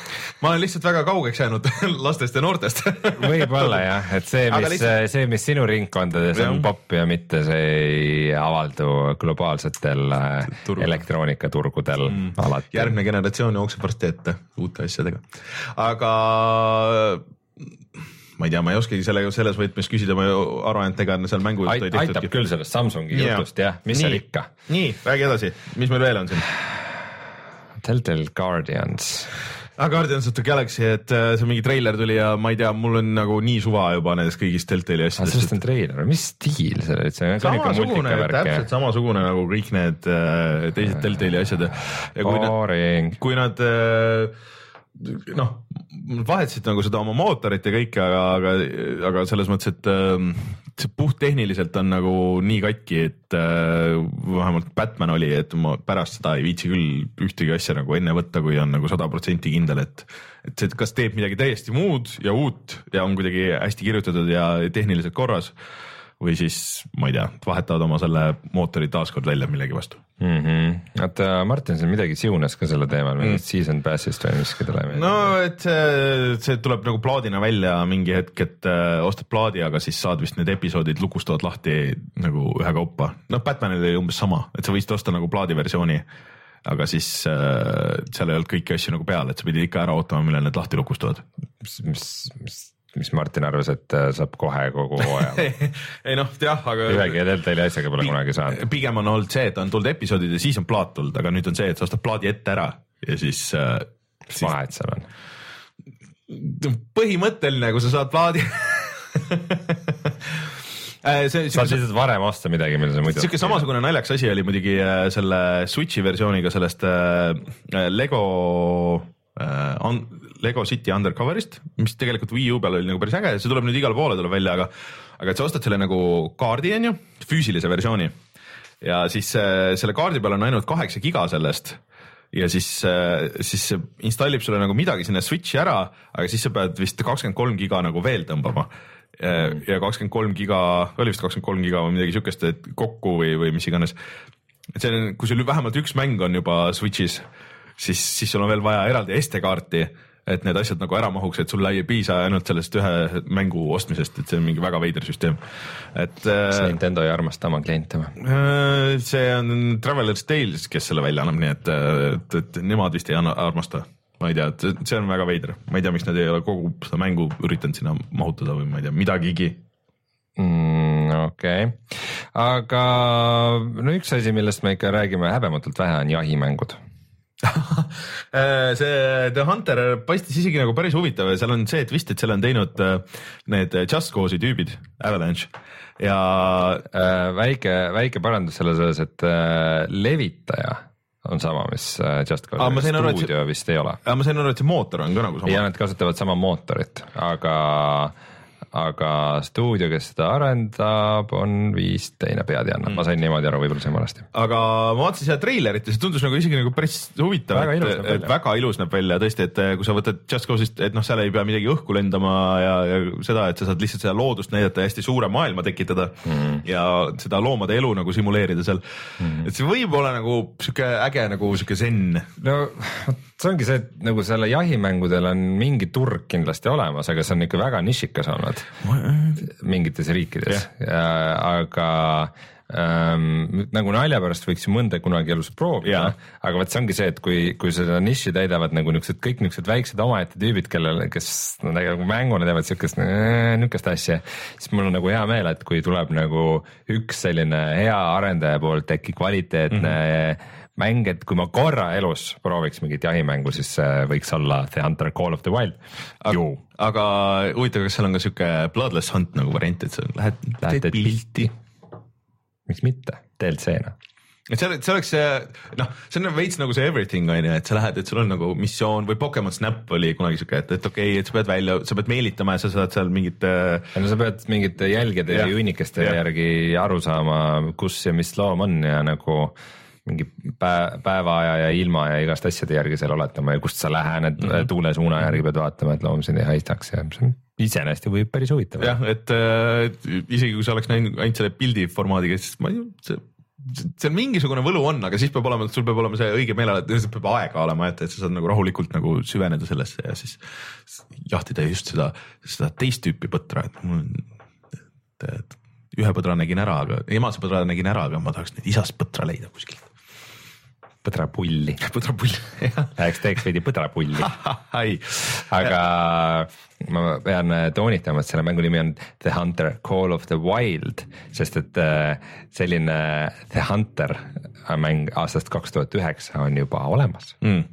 ma olen lihtsalt väga kaugeks jäänud [laughs] lastest ja noortest [laughs] võib-olla jah, et see, mis lihtsalt..., see, mis sinu ringkondades on popp ja mitte, see ei avaldu globaalsetel äh, Turgu. elektroonikaturgudel mm. alati. järgmine generatsioon jookseb varsti ette uute asjadega, aga ma ei tea, ma ei oskagi sellega selles võtmes küsida, ma arvan, et ega seal mängu Ait, aitab küll sellest Samsungi yeah. jutust jah, mis nii, seal ikka. nii, räägi edasi, mis meil veel on siin? Telltale Guardians. Ah, Guardians of the Galaxy, et äh, see mingi treiler tuli ja ma ei tea, mul on nagu nii suva juba nendest kõigist Telltale'i asjadest. Ah, sellest on treiler, mis stiil see oli, see on samasugune, täpselt samasugune nagu kõik need äh, teised Telltale'i asjad. Ja kui nad, äh, noh, vahetasid nagu seda oma mootorit ja kõike, aga, aga, aga selles mõttes, et äh, see puhttehniliselt on nagu nii katki, et äh, vähemalt Batman oli, et ma pärast seda ei viitsi küll ühtegi asja nagu enne võtta, kui on nagu sada protsenti kindel, et et see, kas teeb midagi täiesti muud ja uut ja on kuidagi hästi kirjutatud ja tehniliselt korras või siis ma ei tea, vahetavad oma selle mootori taaskord välja millegi vastu mm. -hmm. oota, Martin siin midagi siunas ka selle teemal, mm. season pass'ist või miski tuleb? no et see, see tuleb nagu plaadina välja mingi hetk, et äh, ostad plaadi, aga siis saad vist need episoodid lukustavad lahti nagu ühekaupa. noh, Batmanil oli umbes sama, et sa võisid osta nagu plaadiversiooni aga siis äh, seal ei olnud kõiki asju nagu peal, et sa pidid ikka ära ootama, millal need lahti lukustuvad. mis, mis, mis Martin arvas, et äh, saab kohe kogu hooaja [laughs] ei noh, jah, aga. ühegi Deltali asjaga pole kunagi saanud. pigem on olnud see, et on tulnud episoodid ja siis on plaat tulnud, aga nüüd on see, et sa ostad plaadi ette ära ja siis äh,. mis siis... vahet seal on? põhimõtteline, kui sa saad plaadi [laughs] äh, see, saad lihtsalt varem osta midagi, mille sa muidu. sihuke samasugune naljakas asi oli muidugi äh, selle Switch'i versiooniga sellest äh, Lego äh, Lego City Undercoverist, mis tegelikult Wii U peal oli nagu päris äge, see tuleb nüüd igale poole tuleb välja, aga aga et sa ostad selle nagu kaardi on ju, füüsilise versiooni. Ja siis äh, selle kaardi peal on ainult kaheksa giga sellest. Ja siis, äh, siis see installib sulle nagu midagi sinna Switch'i ära, aga siis sa pead vist kakskümmend kolm giga nagu veel tõmbama. Ja kakskümmend kolm giga, oli vist kakskümmend kolm giga või midagi siukest, et kokku või, või mis iganes. et see on, kui sul vähemalt üks mäng on juba Switch'is, siis, siis sul on veel vaja eraldi SD-kaarti et need asjad nagu ära mahuks, et sul ei piisa ainult sellest ühe mängu ostmisest, et see on mingi väga veider süsteem, et. kas äh, Nintendo ei armasta oma kliente või? Äh, see on Traveler's Tales, kes selle välja annab, nii et, et, et nemad vist ei anna, armasta ma ei tea, et see on väga veider, ma ei tea, miks nad ei ole kogu seda mängu üritanud sinna mahutada või ma ei tea, midagigi mm,. okei okay., aga no üks asi, millest me ikka räägime häbematult vähe, on jahimängud [laughs] see The Hunter paistis isegi nagu päris huvitav ja seal on see, et vist, et selle on teinud äh, need Just Cause'i tüübid, Avalanche ja äh, väike, väike parandus selles osas, et äh, levitaja on sama, mis äh, Just Cause, stuudio vist ei ole. ma sain aru, et see mootor on ka nagu sama. ja nad kasutavad sama mootorit, aga aga stuudio, kes seda arendab, on vist teine peateadlane mm., ma sain niimoodi aru, võib-olla sain valesti. aga ma vaatasin seda treilerit ja see tundus nagu isegi nagu päris huvitav, et, et väga ilus näeb välja tõesti, et kui sa võtad Just Cause'ist, et noh, seal ei pea midagi õhku lendama ja, ja seda, et sa saad lihtsalt seda loodust näidata ja hästi suure maailma tekitada mm. ja seda loomade elu nagu simuleerida seal mm.. et see võib olla nagu sihuke äge nagu sihuke zen. no see ongi see, et nagu selle jahimängudel on mingi turg kindlasti olemas, aga see on ikka väga nišikas olnud mingites riikides, aga ähm, nagu nalja pärast võiks ju mõnda kunagi elus proovida, aga vot see ongi see, et kui, kui seda niši täidavad nagu niisugused kõik niisugused väiksed omaette tüübid, kellel, kes nagu mänguna teevad siukest, niisugust asja, siis mul on nagu hea meel, et kui tuleb nagu üks selline hea arendaja poolt äkki kvaliteetne mm -hmm mäng, et kui ma korra elus prooviks mingit jahimängu, siis see võiks olla The Hunter Call of the Wild. aga huvitav, kas seal on ka sihuke Bloodless Hunt nagu variant, et sa lähed, lähed teed pilti? miks mitte, DLC-na et see, see oleks see noh, see on veits nagu see everything on ju, et sa lähed, et sul on nagu missioon või Pokemon Snap oli kunagi siuke, et, et okei okay,, et sa pead välja, sa pead meelitama ja sa saad seal mingit. no sa pead mingite jälgede ja, ja junnikeste ja. järgi aru saama, kus ja mis loom on ja nagu mingi päev, päevaaja ja ilma ja igast asjade järgi seal oletama ja kust sa lähened mm -hmm. tuulesuuna järgi pead vaatama, et loom sind ei haistaks ja see on iseenesest võib päris huvitav. jah, et äh, isegi kui sa oleks näinud ainult selle pildi formaadiga, siis ma ei, see seal mingisugune võlu on, aga siis peab olema, sul peab olema see õige meeleolu, et peab aega olema, et, et sa saad nagu rahulikult nagu süveneda sellesse ja siis jahtida just seda, seda teist tüüpi põtra, et mul on, et, ühe põdra nägin ära, aga emase põdra nägin ära, aga ma tahaks nüüd isast põtra leida kuskilt. Põdrapulli. [laughs] põdrapull, jah. Läheks teeks veidi põdrapulli [laughs] aga ma pean äh, toonitama, et selle mängu nimi on The Hunter Call of the Wild, sest et äh, selline The Hunter mäng aastast kaks tuhat üheksa on juba olemas mm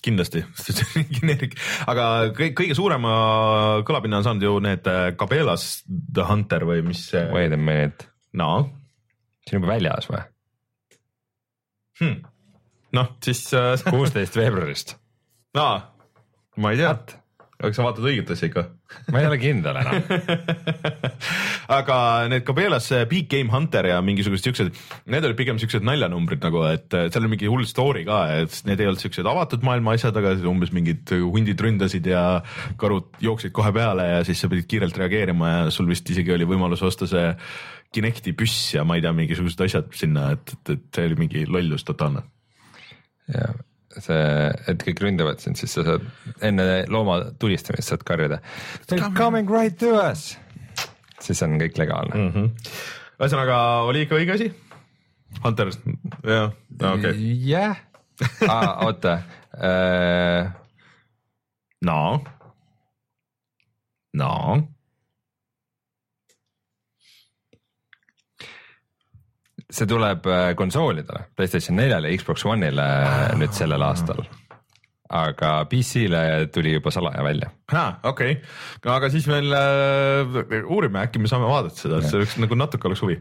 kindlasti, [laughs] geneerik, aga kõik, kõige suurema kõlapinna on saanud ju need Cabela's äh, The Hunter või mis. Wait a minute. no. see on juba väljas või hmm.? noh, siis. [laughs] kuusteist veebruarist. aa, ma ei tea aga sa vaatad õiget asja ikka ma ei ole kindel enam [laughs] aga need Cabela's Big Game Hunter ja mingisugused siuksed, need olid pigem siuksed naljanumbrid nagu, et seal oli mingi hull story ka, et need ei olnud siuksed avatud maailma asjad, aga umbes mingid hundid ründasid ja karud jooksid kohe peale ja siis sa pidid kiirelt reageerima ja sul vist isegi oli võimalus osta see Kinecti püss ja ma ei tea, mingisugused asjad sinna, et, et, et see oli mingi lollus totaalne. ja see, et kõik ründavad sind, siis sa saad enne looma tulistamist saad karjuda. They are coming right to us. siis on kõik legaalne mm. -hmm. ühesõnaga oli ikka õige asi? Hunter, jah, okei jah, oota uh.... no, no see tuleb äh, konsoolidele, Playstation neljale, Xbox One'ile ah. nüüd sellel aastal. aga PC-le tuli juba salaja välja. okei okay., aga siis veel äh, uurime, äkki me saame vaadata seda, see oleks nagu natuke oleks huvi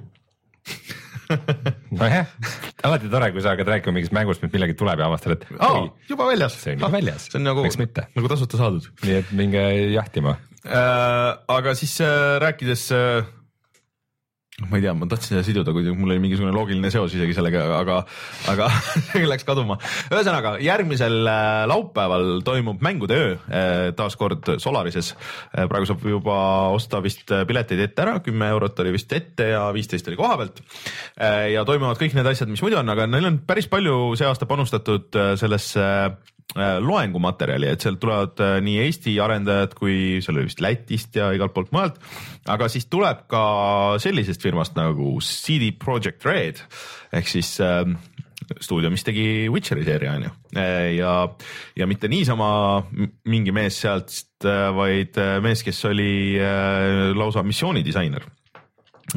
nojah, alati tore, kui sa hakkad rääkima mingist mängust, mis millalgi tuleb ja avastad, et oh, oi, juba väljas. see on juba väljas. see on nagu, nagu tasuta saadud. nii et minge jahtima äh,. aga siis äh, rääkides äh, ma ei tea, ma tahtsin seda siduda, kuigi mul oli mingisugune loogiline seos isegi sellega, aga, aga [laughs] see läks kaduma. ühesõnaga järgmisel äh, laupäeval toimub mängude öö äh, taas kord Solarises. Äh, praegu saab juba osta vist pileteid ette ära, kümme eurot oli vist ette ja viisteist oli koha pealt. ja toimuvad kõik need asjad, mis muidu on, aga neil on päris palju see aasta panustatud sellesse loengumaterjali, et sealt tulevad äh, nii Eesti arendajad kui seal oli vist Lätist ja igalt poolt mujalt. aga siis tuleb ka sellisest firmast nagu CD Projekt Red. Ehk siis äh, stuudio, mis tegi Witcheri seeria on ju. Äh, ja, ja mitte niisama mingi mees sealt, vaid mees, kes oli äh, lausa missioonidisainer.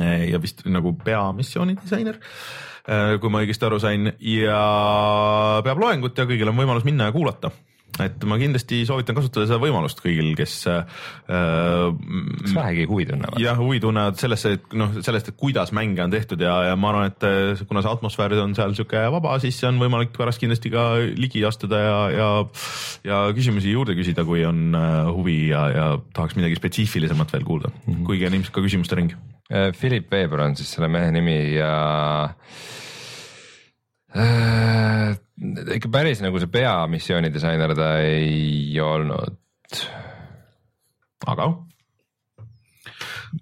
Ja vist nagu peamissiooni disainer Äh, kui ma õigesti aru sain ja peab loengut ja kõigil on võimalus minna ja kuulata et ma kindlasti soovitan kasutada seda võimalust kõigil, kes äh,. kes vähegi huvi tunnevad. jah, huvi tunnevad sellesse, et noh, sellest, et kuidas mänge on tehtud ja, ja ma arvan, et äh, kuna see atmosfäär on seal sihuke vaba, siis on võimalik pärast kindlasti ka ligi astuda ja, ja, ja küsimusi juurde küsida, kui on äh, huvi ja, ja tahaks midagi spetsiifilisemat veel kuulda mm, -hmm. kuigi on ilmselt ka küsimuste ring Äh, Philip Weber on siis selle mehe nimi ja äh, ikka päris nagu see peamissiooni disainer ta ei olnud. aga?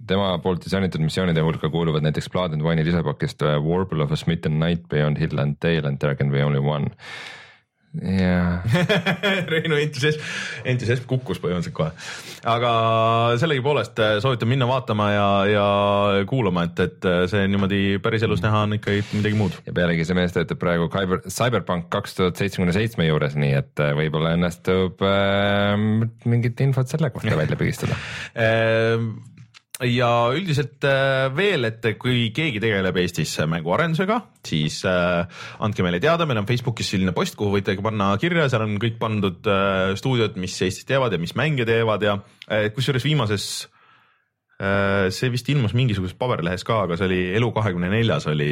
tema poolt disainitud missioonide hulka kuuluvad näiteks Blood and Wine'i lisapakist äh, Warble of a Smitten Night Beyond Hill and Dale and can be only one jaa [laughs] Reinu entusiasm, entusiasm kukkus põhimõtteliselt kohe. aga sellegipoolest äh, soovitan minna vaatama ja, ja kuulama, et, et äh, see niimoodi päriselus näha on ikkagi midagi muud. ja pealegi see mees töötab praegu Cyber, Cyberpunk kaks tuhat seitsmekümne seitsme juures, nii et äh, võib-olla õnnestub äh, mingit infot selle kohta [laughs] välja pigistada ja üldiselt äh, veel, et kui keegi tegeleb Eestis mänguarendusega, siis äh, andke meile teada, meil on Facebookis selline post, kuhu võite panna kirja, seal on kõik pandud äh, stuudiod, mis Eestis teevad ja mis mänge teevad ja kusjuures viimases see vist ilmus mingisuguses paberlehes ka, aga see oli Elu24-s oli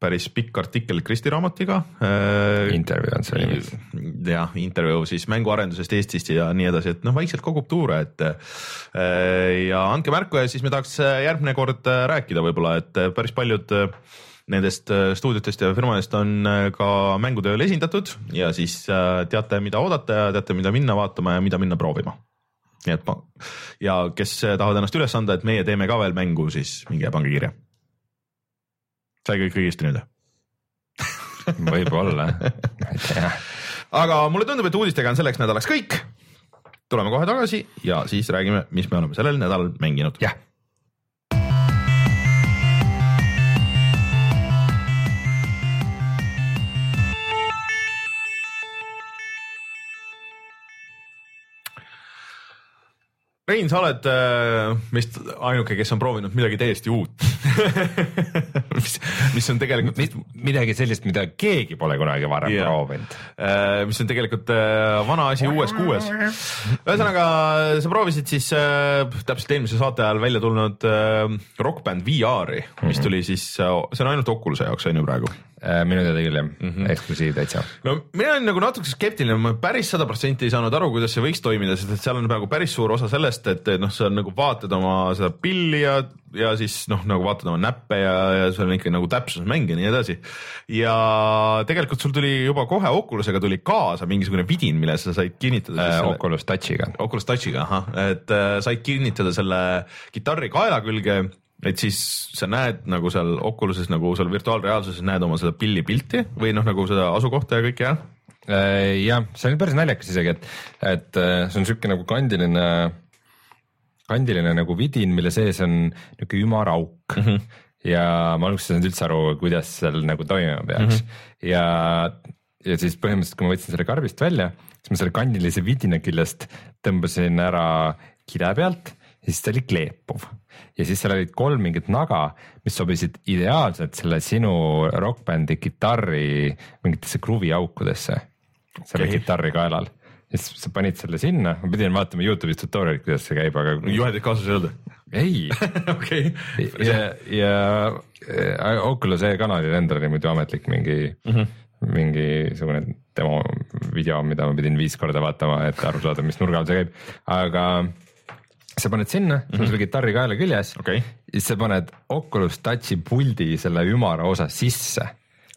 päris pikk artikkel Kristi Raamatiga. intervjuu on see nimi. jah, intervjuu siis mänguarendusest Eestist ja nii edasi, et noh, vaikselt kogub tuure, et ja andke märku ja siis me tahaks järgmine kord rääkida võib-olla, et päris paljud nendest stuudiotest ja firmadest on ka mängutööl esindatud ja siis teate, mida oodata ja teate, mida minna vaatama ja mida minna proovima nii et ja kes tahavad ennast üles anda, et meie teeme ka veel mängu, siis minge pange kirja. Sai kõik õigesti nüüd [laughs] võib-olla, ma ei tea. aga mulle tundub, et uudistega on selleks nädalaks kõik. tuleme kohe tagasi ja siis räägime, mis me oleme sellel nädalal mänginud. jah Rein, sa oled äh, vist ainuke, kes on proovinud midagi täiesti uut [laughs] mis, mis on tegelikult Mid, midagi sellist, mida keegi pole kunagi varem yeah. proovinud äh,. mis on tegelikult äh, vana asi uues kuues. ühesõnaga, sa proovisid siis äh, täpselt eelmise saate ajal välja tulnud Rock Band VR-i, mis mhm. tuli siis see on ainult Oculus'e jaoks on ju praegu minu teada küll jah mm -hmm., eksklusiiv täitsa. no mina olen nagu natuke skeptiline, ma päris sada protsenti ei saanud aru, kuidas see võiks toimida, sest et seal on nagu päris suur osa sellest, et noh, sa nagu vaatad oma seda pilli ja, ja siis noh, nagu vaatad oma näppe ja, ja seal on ikka nagu täpsusmäng ja nii edasi. ja tegelikult sul tuli juba kohe Oculusega tuli kaasa mingisugune vidin, mille sa said kinnitada äh,. Oculus Touchiga. Oculus Touchiga, ahah, et äh, said kinnitada selle kitarri kaela külge et siis sa näed nagu seal Oculuses nagu seal virtuaalreaalsuses näed oma seda pilli pilti või noh, nagu seda asukohta ja kõike jah? Äh, jah, see on päris naljakas isegi, et, et äh, see on sihuke nagu kandiline, kandiline nagu vidin, mille sees on niisugune ümar auk mm. -hmm. ja ma alguses ei saanud üldse aru, kuidas seal nagu toimima peaks mm -hmm. ja, ja siis põhimõtteliselt, kui ma võtsin selle karbist välja, siis ma selle kandilise vidina küljest tõmbasin ära kile pealt ja siis ta oli kleepuv ja siis seal olid kolm mingit naga, mis sobisid ideaalselt selle sinu rokkbändi kitarri mingitesse kruviaukudesse selle okay. kitarri kaelal ja siis sa panid selle sinna, ma pidin vaatama Youtube'is tutorial'it, kuidas see käib, aga. juhendid kaasas ei olnud? ei [laughs] okei. ja, ja Oculus'e kanalil endal oli muidu ametlik mingi mm, -hmm. mingisugune demo video, mida ma pidin viis korda vaatama, et aru saada, mis nurga all see käib, aga sa paned sinna mm, -hmm. sul on selle kitarri kaela küljes okay., siis sa paned Oculus Touchi puldi selle ümara osa sisse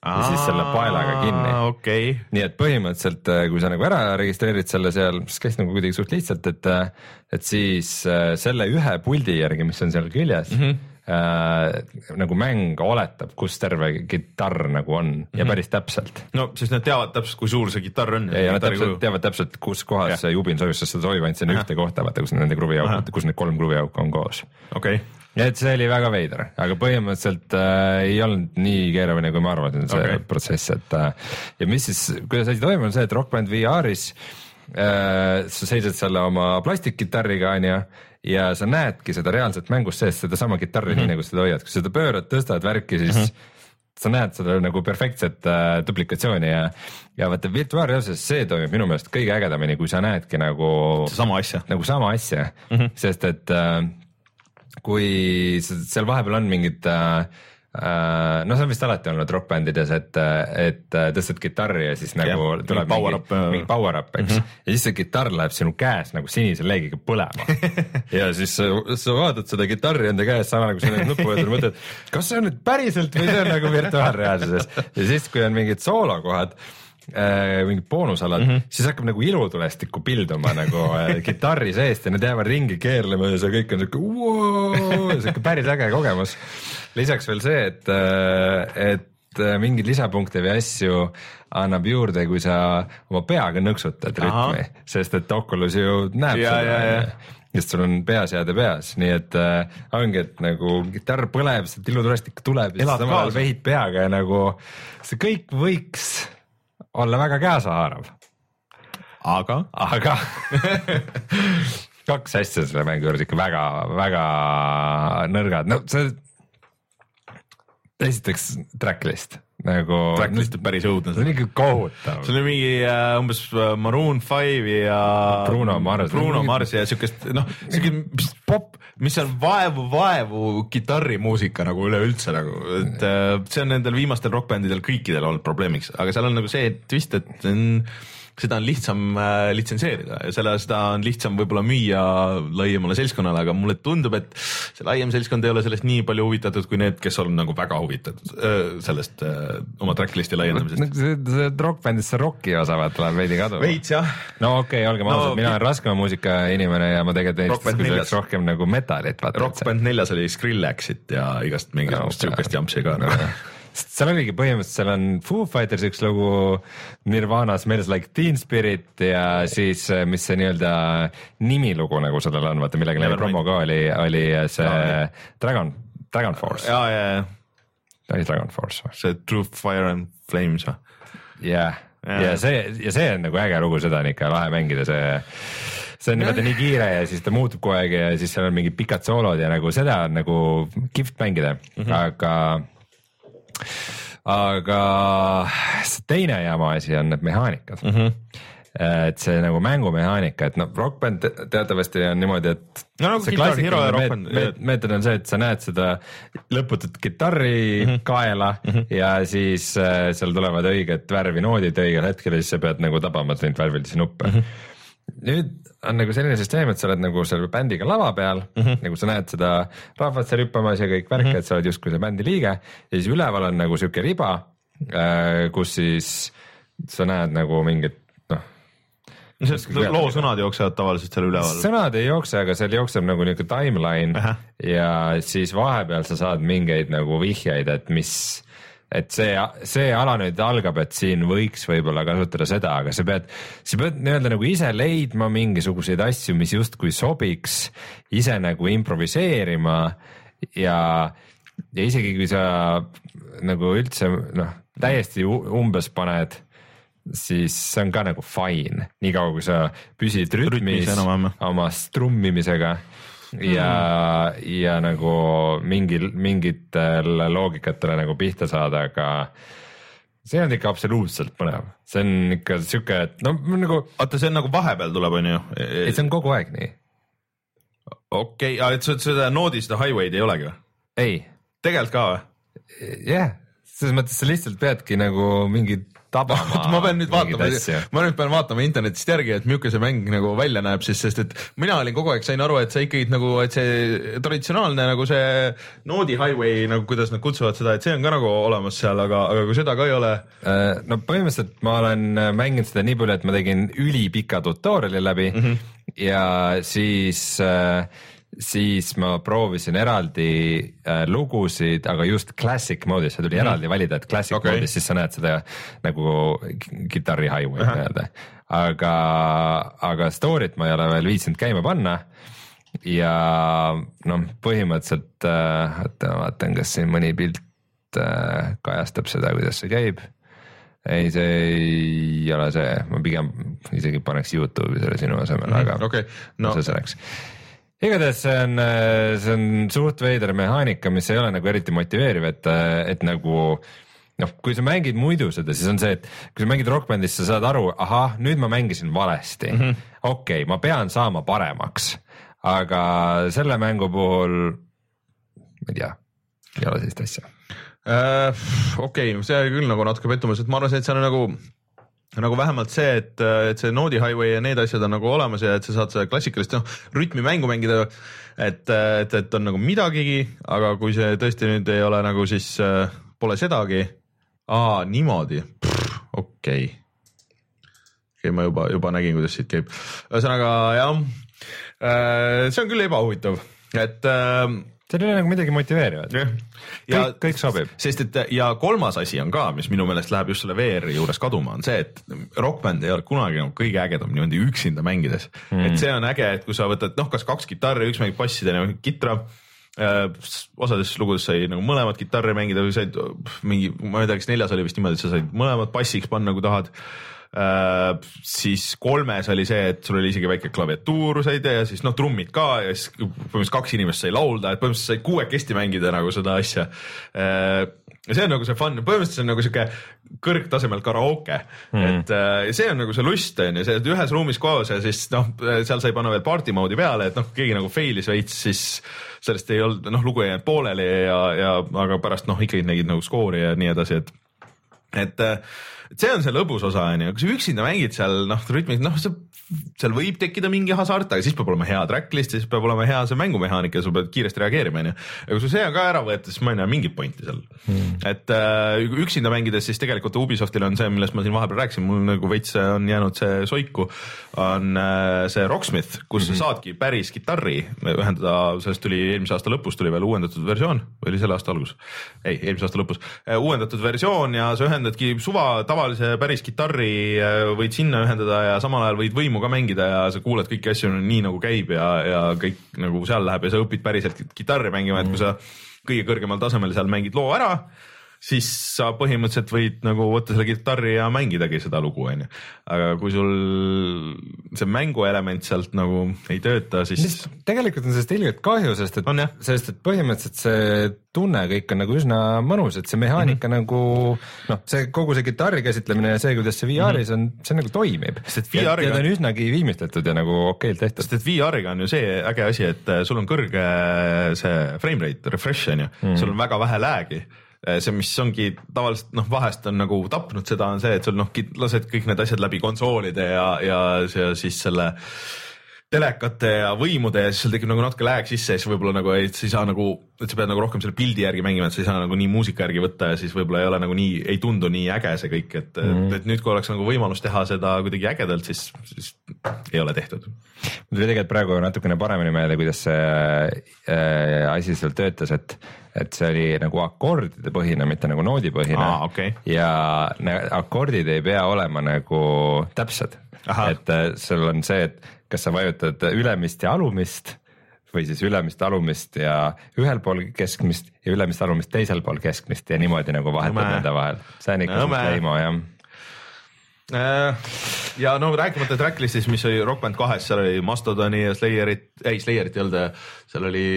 ja siis selle paelaga kinni okay.. nii et põhimõtteliselt, äh, kui sa nagu ära registreerid selle seal, mis käis nagu kuidagi suht lihtsalt, et, äh, et siis äh, selle ühe puldi järgi, mis on seal küljes mm. -hmm äh, nagu mäng oletab, kus terve kitarr nagu on ja mm -hmm. päris täpselt. no siis nad teavad täpselt, kui suur see kitarr on. ja, ja nad täpselt teavad täpselt, kus kohas ja. see jubin sojus, sest seda sobib ainult sinna ühte kohta, vaata, kus nende kruviauk, kus need kolm kruviauku on koos. okei okay ja et see oli väga veider, aga põhimõtteliselt äh, ei olnud nii keeruline, kui ma arvasin, see okay. protsess, et äh, ja mis siis, kuidas asi toimub, on see, et Rock Band VR-is äh, sa seisad seal oma plastikkitarriga onju ja sa näedki seda reaalselt mängus sees, sedasama kitarri mm -hmm. nii nagu sa seda hoiad, kui sa seda pöörad, tõstad värki, siis mm -hmm sa näed seda nagu perfektset äh, duplikatsiooni ja, ja vaata virtuaalreaalsuses see toimib minu meelest kõige ägedamini, kui sa näedki nagu. sama asja. nagu sama asja mm, -hmm. sest et äh, kui seal vahepeal on mingid äh, no see on vist alati olnud rokkbändides, et, et tõstad kitarri ja siis nagu ja, tuleb power mingi, up, mingi power up, eks mm. -hmm. ja siis see kitarr läheb sinu käes nagu sinise leegiga põlema [laughs] ja siis sa, sa vaatad seda kitarri enda käes, samal ajal kui sa neid nuppu vajutad, mõtled, kas see on nüüd päriselt või see on nagu virtuaalreaalsuses ja siis, kui on mingid soolokohad äh, mingid boonusalad mm, -hmm. siis hakkab nagu ilutulestikku pilduma nagu äh, kitarri seest ja need jäävad ringi keerlema ja see kõik on siuke siuke päris äge kogemus. Lisaks veel see, et, äh, et äh, mingeid lisapunkte või asju annab juurde, kui sa oma peaga nõksutad rütmi, sest et Oculus ju näeb ja, seda sest sul on peaseade peas, nii et äh, ongi, et nagu kitarr põleb, sealt ilutulestik tuleb ja samal ajal vehid peaga ja nagu see kõik võiks olla väga käesahaarav. aga? aga [laughs] kaks asja selle mängu juures ikka väga-väga nõrgad, no see esiteks tracklist nagu. Tracklist on päris õudne. see on ikka kohutav. sul on mingi äh, umbes äh, Maroon Five ja. Bruno Mars. Bruno Mars ja siukest noh, siukest pop, mis on vaevu, vaevu kitarrimuusika nagu üleüldse nagu, et äh, see on nendel viimastel rokkbändidel kõikidel olnud probleemiks, aga seal on nagu see twist, et see on seda on lihtsam äh, litsenseerida ja selle, seda on lihtsam võib-olla müüa laiemale seltskonnale, aga mulle tundub, et see laiem seltskond ei ole sellest nii palju huvitatud kui need, kes on nagu väga huvitatud äh, sellest äh, oma tracklist'i laiendamisest. see, see rokkbändist see rocki osa vaata läheb veidi kaduma. veits jah. no okei okay,, olgem no, ausad, mina olen raskema muusika inimene ja ma tegelikult eelistaks rohkem nagu metalit. Rock Band neljas oli Skrillexit ja igast mingisugust no, siukest jampsi ka no sest seal oligi põhimõtteliselt, seal on Foo Fighters üks lugu, Nirvana Smells Like Teen Spirit ja siis, eh, mis see nii-öelda nimilugu nagu sellel on, vaata millega neil promo ka oli, oli see no, Dragon, Dragon Force. ja, ja, ja. oli Dragon Force või? see True Fire and Flames või? jah, ja see, ja see on nagu äge lugu, seda on ikka lahe mängida, see see on niimoodi nii kiire ja siis ta muutub kogu aeg ja siis seal on mingid pikad soolod ja nagu seda on nagu kihvt mängida mm, -hmm. aga aga see teine jama asi on need mehaanikad mm. -hmm et see nagu mängumehaanika, et noh, Rock Band teatavasti on niimoodi, et no, nagu see klassikaline meet, meet, meetod on see, et sa näed seda lõputut kitarri mm -hmm. kaela mm -hmm. ja siis äh, seal tulevad õiget värvi noodid õigel hetkel ja siis sa pead nagu tabama neid värvilisi nuppe mm. -hmm nüüd on nagu selline süsteem, et sa oled nagu selle bändiga lava peal mm, -hmm. nagu sa näed seda rahvast seal hüppamas ja kõik värk mm, -hmm. et sa oled justkui see bändi liige ja siis üleval on nagu sihuke riba, äh, kus siis sa näed nagu mingit noh. loo sõnad jooksevad tavaliselt seal üleval? sõnad ei jookse, aga seal jookseb nagu niuke timeline -huh. ja siis vahepeal sa saad mingeid nagu vihjeid, et mis et see, see ala nüüd algab, et siin võiks võib-olla kasutada seda, aga sa pead, sa pead nii-öelda nagu ise leidma mingisuguseid asju, mis justkui sobiks, ise nagu improviseerima ja, ja isegi kui sa nagu üldse noh, täiesti umbes paned siis see on ka nagu fine, niikaua kui sa püsid rütmis, rütmis oma strummimisega ja mm., ja nagu mingil, mingitele loogikatele nagu pihta saada, aga see on ikka absoluutselt põnev, see on ikka sihuke, et no nagu. oota, see on nagu vahepeal tuleb, on ju? ei, see on kogu aeg nii. okei okay., et seda noodi, seda highway'd ei olegi või? ei. tegelikult ka või? jah yeah., selles mõttes sa lihtsalt peadki nagu mingid tabama. [laughs] ma pean nüüd vaatama, ma nüüd pean vaatama internetist järgi, et milline see mäng nagu välja näeb siis, sest et mina olin kogu aeg, sain aru, et see ikkagi nagu, et see traditsionaalne nagu see noodi highway nagu kuidas nad kutsuvad seda, et see on ka nagu olemas seal, aga, aga kui seda ka ei ole. Äh, no põhimõtteliselt ma olen äh, mänginud seda nii palju, et ma tegin ülipika tutorial'i läbi mm -hmm. ja siis äh, siis ma proovisin eraldi äh, lugusid, aga just classic mode'is, see tuli mm -hmm. eraldi valida, et classic okay. mode'is, siis sa näed seda nagu kitarri highway'd nii-öelda. aga, aga story't ma ei ole veel viitsinud käima panna. ja noh, põhimõtteliselt äh,, oota ma vaatan, kas siin mõni pilt äh, kajastab seda, kuidas see käib ei, see ei ole see, ma pigem isegi paneks Youtube'i selle sinu asemel mm, -hmm. aga okay. no. see selleks igatahes see on, see on suht veider mehaanika, mis ei ole nagu eriti motiveeriv, et, et nagu noh, kui sa mängid muidu seda, siis on see, et kui sa mängid rokkbändis, sa saad aru, ahah, nüüd ma mängisin valesti. Mm -hmm.. okei okay,, ma pean saama paremaks, aga selle mängu puhul, ma ei tea, ei ole sellist asja. Uh,. okei okay,, see oli küll nagu natuke pettumus, et ma arvasin, et seal on nagu nagu vähemalt see, et, et see Node'i highway ja need asjad on nagu olemas ja et sa saad seda klassikalist noh, rütmimängu mängida. et, et, et on nagu midagigi, aga kui see tõesti nüüd ei ole nagu siis äh, pole sedagi. aa, niimoodi, okei. okei okay, ma juba, juba nägin, kuidas siit käib. ühesõnaga jah äh,, see on küll ebahuvitav, et äh, seal ei ole nagu midagi motiveerivat. kõik, kõik sobib. sest et ja kolmas asi on ka, mis minu meelest läheb just selle VR-i juures kaduma, on see, et Rock Band ei ole kunagi nagu kõige ägedam niimoodi üksinda mängides mm.. et see on äge, et kui sa võtad noh, kas kaks kitarri, üks mängib bassi, teine kitra äh,. osades lugudes sai nagu mõlemat kitarri mängida või said mingi, ma ei tea, kas neljas oli vist niimoodi, et sa said mõlemad bassiks panna, kui tahad siis kolmes oli see, et sul oli isegi väike klaviatuur said ja siis noh, trummid ka ja siis põhimõtteliselt kaks inimest sai laulda, et põhimõtteliselt said kuuekesti mängida nagu seda asja. Äh, ja see on nagu see fun, põhimõtteliselt see on nagu sihuke kõrgtasemel karaoke mm., et äh, see on nagu see lust on ju, see ühes ruumis koos ja siis noh, seal sai panna veel party mode'i peale, et noh, keegi nagu fail'is veits, siis sellest ei olnud, noh, lugu ei jäänud pooleli ja, ja aga pärast noh, ikkagi nägid nagu skoori ja nii edasi, et et, et see on see lõbus osa onju, kui sa üksinda mängid seal noh, rütmis, noh, seal võib tekkida mingi hasart, aga siis peab olema hea tracklist ja siis peab olema hea see mängumehaanika ja sul pead kiiresti reageerima, onju. ja kui sul see on ka ära võetud, siis ma ei näe mingit pointi seal. Hmm.. et äh, üksinda mängides siis tegelikult Ubisoftil on see, millest ma siin vahepeal rääkisin, mul nagu veits on jäänud see soiku, on äh, see Rocksmith, kus hmm. sa saadki päris kitarri. Ühendada, sellest tuli eelmise aasta lõpus tuli veel uuendatud versioon. Või oli selle aasta algus? ei, eelmise aasta lõpus. Äh,, uuendatud versioon ja sa ühendadki suva tavalise päris kitarri äh, võid sinna ühendada ja samal ajal võid võimu ka mängida ja sa kuulad kõiki asju nii nagu käib ja, ja kõik nagu seal läheb ja sa õpid päriselt kitarri mängima, et kui sa kõige kõrgemal tasemel seal mängid loo ära siis sa põhimõtteliselt võid nagu võtta selle kitarri ja mängidagi seda lugu, onju. aga kui sul see mänguelement sealt nagu ei tööta, siis. tegelikult on sellest ilgelt kahju, sest et, sest et põhimõtteliselt see tunne kõik on nagu üsna mõnus, et see mehaanika mm -hmm. nagu noh, see kogu see kitarri käsitlemine ja see, kuidas see VR-is mm -hmm. on, see nagu toimib. ja, ja ta on üsnagi viimistletud ja nagu okeilt tehtud. sest et VR-iga on ju see äge asi, et sul on kõrge see frame rate, refresh on ju mm, -hmm. sul on väga vähe lag'i see, mis ongi tavaliselt noh, vahest on nagu tapnud seda, on see, et sul noh, lased kõik need asjad läbi konsoolide ja, ja see siis selle telekate ja võimude ja siis sul tekib nagu natuke lag sisse ja siis võib-olla nagu, et sa ei saa nagu, et sa pead nagu rohkem selle pildi järgi mängima, et sa ei saa nagu nii muusika järgi võtta ja siis võib-olla ei ole nagu nii, ei tundu nii äge see kõik, et mm, et nüüd, kui oleks nagu võimalus teha seda kuidagi ägedalt, siis, siis ei ole tehtud. mul tuli tegelikult praegu natukene paremini meelde, kuidas see äh, asi seal töötas, et et see oli nagu akordide põhine, mitte nagu noodipõhine ah,. Okay. ja akordid ei pea olema nagu täpsed, et äh, sul on see, et kas sa vajutad ülemist ja alumist või siis ülemist, alumist ja ühel pool keskmist ja ülemist, alumist teisel pool keskmist ja niimoodi nagu vahetad nende vahel, see on ikka suht leimo jah. Äh, ja no rääkimata tracklist'ist, mis oli Rock Band kahes, seal oli Mastodoni ja Slayerit, ei Slayerit ei olnud, seal oli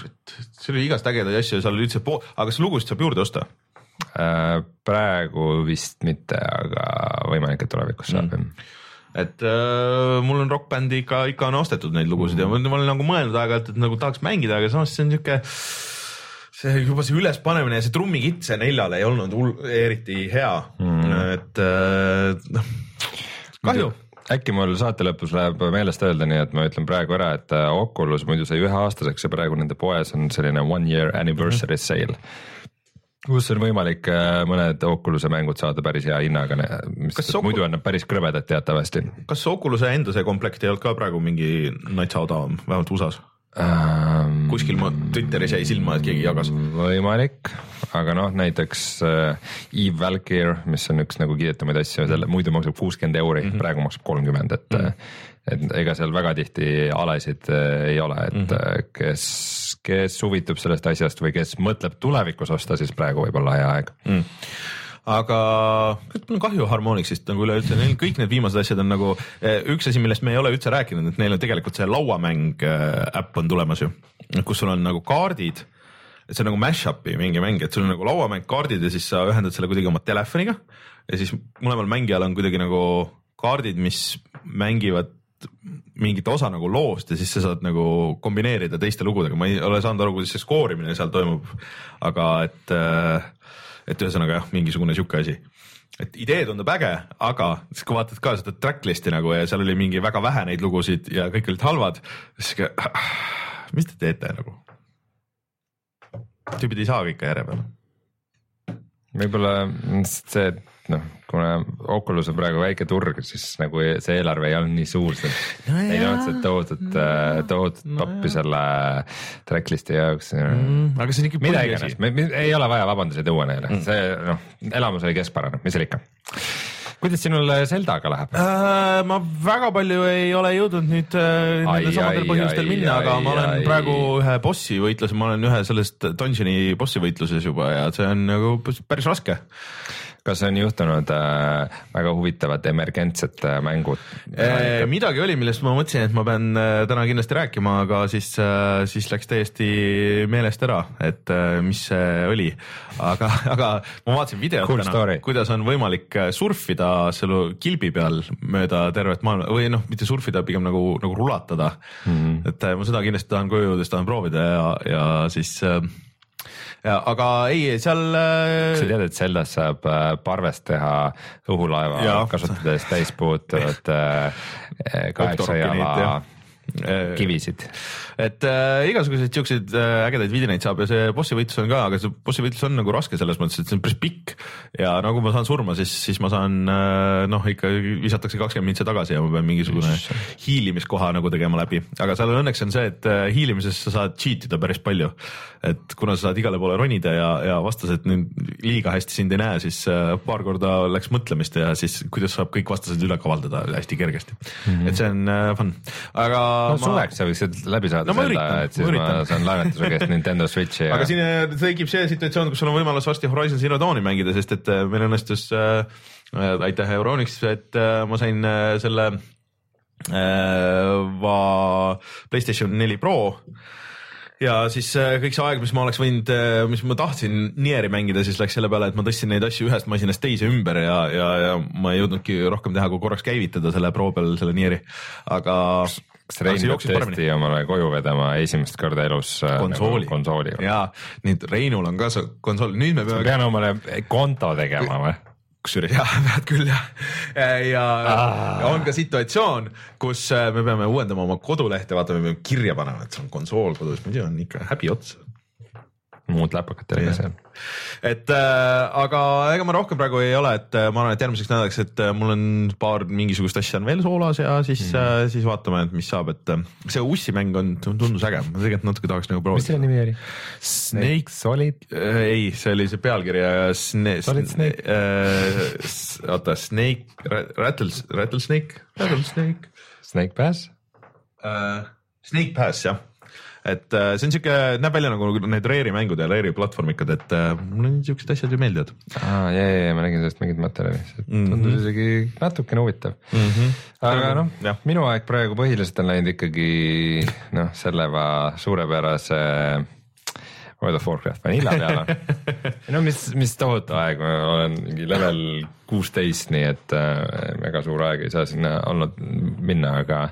kurat, seal oli igast ägedaid asju, seal oli üldse pool, aga kas lugusid saab juurde osta? Äh, praegu vist mitte, aga võimalik, et tulevikus saab mm. et äh, mul on Rock Bandi ikka, ikka on ostetud neid lugusid mm. ja ma olen nagu mõelnud aeg-ajalt, et nagu tahaks mängida, aga samas see on siuke see juba see ülespanemine ja see trummikitt, see neljal ei olnud hull, eriti hea mm., et äh, noh, kahju äkki mul saate lõpus läheb meelest öelda, nii et ma ütlen praegu ära, et äh, Oculus muidu sai üheaastaseks ja praegu nende poes on selline one year anniversary mm -hmm. sale kus on võimalik äh, mõned Oculus'e mängud saada päris hea hinnaga, mis Ocu... muidu on nad päris krõbedad teatavasti. kas Oculus'e enda see komplekt ei olnud ka praegu mingi natsa odavam, vähemalt USA-s? Ähm,. kuskil ma Twitteris jäi silma, et keegi jagas. võimalik, aga noh, näiteks äh, Eve Valkyr, mis on üks nagu kiidetamaid asju, selle muidu maksab kuuskümmend euri mm, -hmm. praegu maksab kolmkümmend, et mm. -hmm. et ega seal väga tihti alesid äh, ei ole, et mm -hmm. kes, kes huvitub sellest asjast või kes mõtleb tulevikus osta, siis praegu võib olla hea aeg mm aga mul on kahju Harmonixist nagu üleüldse, neil kõik need viimased asjad on nagu eh, üks asi, millest me ei ole üldse rääkinud, et neil on tegelikult see lauamäng eh, äpp on tulemas ju, kus sul on nagu kaardid et see on nagu mash-up'i mingi mäng, et sul on nagu lauamäng, kaardid ja siis sa ühendad selle kuidagi oma telefoniga ja siis mõlemal mängijal on kuidagi nagu kaardid, mis mängivad mingit osa nagu loost ja siis sa saad nagu kombineerida teiste lugudega, ma ei ole saanud aru, kuidas see skoorimine seal toimub. aga et äh, et ühesõnaga jah, mingisugune sihuke asi et idee tundub äge, aga siis kui vaatad ka seda tracklist'i nagu ja seal oli mingi väga vähe neid lugusid ja kõik olid halvad, siis sihuke, mis te teete nagu? tüübid ei saa kõike järje peale. võib-olla see, et noh, kuna Oculus on praegu väike turg, siis nagu see eelarve ei olnud nii suur, no ei olnud seda tohutut no,, äh, tohutut no, pappi selle tracklist'i jaoks mm,. aga see on ikka mida iganes, ei ole vaja vabandusi tuua neile. Mm., see noh, elamus oli keskpärane, mis seal ikka. Kuidas sinul Zeldaga läheb? Äh,? ma väga palju ei ole jõudnud nüüd äh, nendel samadel põhjustel ai, minna, aga ai, ma olen ai, praegu ühe bossi võitluses, ma olen ühe sellest dungeon'i bossi võitluses juba ja see on nagu päris raske kas on juhtunud äh, väga huvitavad emergentsed äh, mängud äh,? midagi oli, millest ma mõtlesin, et ma pean äh, täna kindlasti rääkima, aga siis äh,, siis läks täiesti meelest ära, et äh, mis see oli. aga, [laughs] aga ma vaatasin videot cool täna, kuidas on võimalik äh, surfida selle kilbi peal mööda tervet maailma või noh, mitte surfida, pigem nagu, nagu rulatada mm. -hmm. et äh, ma seda kindlasti tahan koju jõudes tahan proovida ja, ja siis äh, aga ei, seal. kas sa tead, et Zeldas saab äh, parvest teha õhulaeva ja. kasutades täispuutuvat äh, [laughs] kaheksa jala kivisid et äh, igasuguseid siukseid äh, ägedaid vidinaid saab ja see bossi võitlus on ka, aga see bossi võitlus on nagu raske selles mõttes, et see on päris pikk ja no nagu kui ma saan surma, siis, siis ma saan äh, noh, ikka visatakse kakskümmend mintsi tagasi ja ma pean mingisugune hiilimiskoha nagu tegema läbi, aga seal õnneks on see, et äh, hiilimises sa saad cheat ida päris palju. et kuna sa saad igale poole ronida ja, ja vastased nüüd liiga hästi sind ei näe, siis äh, paar korda läks mõtlemist ja siis kuidas saab kõik vastased üle kavaldada hästi kergesti mm. -hmm. et see on äh, fun, aga. no suveks sa võiksid läbi saada no, ma üritan, et siis ma, ma [laughs] saan laenata su käest Nintendo Switchi ja. aga siin äh, tekib see situatsioon, kus sul on võimalus varsti Horizon Zero Dawni mängida, sest et äh, meil õnnestus äh,, äh, aitäh Euronix, et äh, ma sain äh, selle äh, va Playstation neli Pro ja siis kõik see aeg, mis ma oleks võinud, mis ma tahtsin Nieri mängida, siis läks selle peale, et ma tõstsin neid asju ühest masinast teise ümber ja, ja, ja ma ei jõudnudki rohkem teha, kui korraks käivitada selle Pro peal selle Nieri, aga kas Rein peab tõesti omale koju vedama esimest korda elus äh, konsooli nagu, konsooli jaa, nüüd Reinul on ka see konsool, nüüd me peame. peame omale konto tegema või? kusjuures jah, [laughs] pead küll jah. ja, ah. ja on ka situatsioon, kus äh, me peame uuendama oma kodulehte, vaata, me peame kirja panema, et see on konsool kodus, muidu on ikka häbi ots muud läpakad teile seal. et äh, aga ega ma rohkem praegu ei ole, et äh, ma arvan, et järgmiseks nädalaks, et äh, mul on paar mingisugust asja on veel soolas ja siis mm., äh, siis vaatame, et mis saab, et äh, see Ussi mäng on, tundus äge, ma tegelikult natuke tahaks nagu proovida. mis selle nimi oli? Snake Solid äh,? ei, see oli see pealkiri Sne, Solid Snake äh,. oota, Snake, Rattles, Rattlesnake, Rattlesnake. Snake Pass uh,? Snake Pass jah et äh, see on siuke, näeb välja nagu need Rare'i mängud ja Rare'i platvormikad, et äh, mulle siuksed asjad ju meeldivad. aa ja, ja, ja ma nägin sellest mingit materjali, see mm -hmm. tundus isegi natukene huvitav mm. -hmm. aga noh, minu aeg praegu põhiliselt on läinud ikkagi noh, selle suurepärase World of Warcraft Vanilla peale [laughs] no mis, mis tohutu aeg, ma olen mingi level kuusteist, nii et äh, väga suur aeg ei saa sinna olnud minna, aga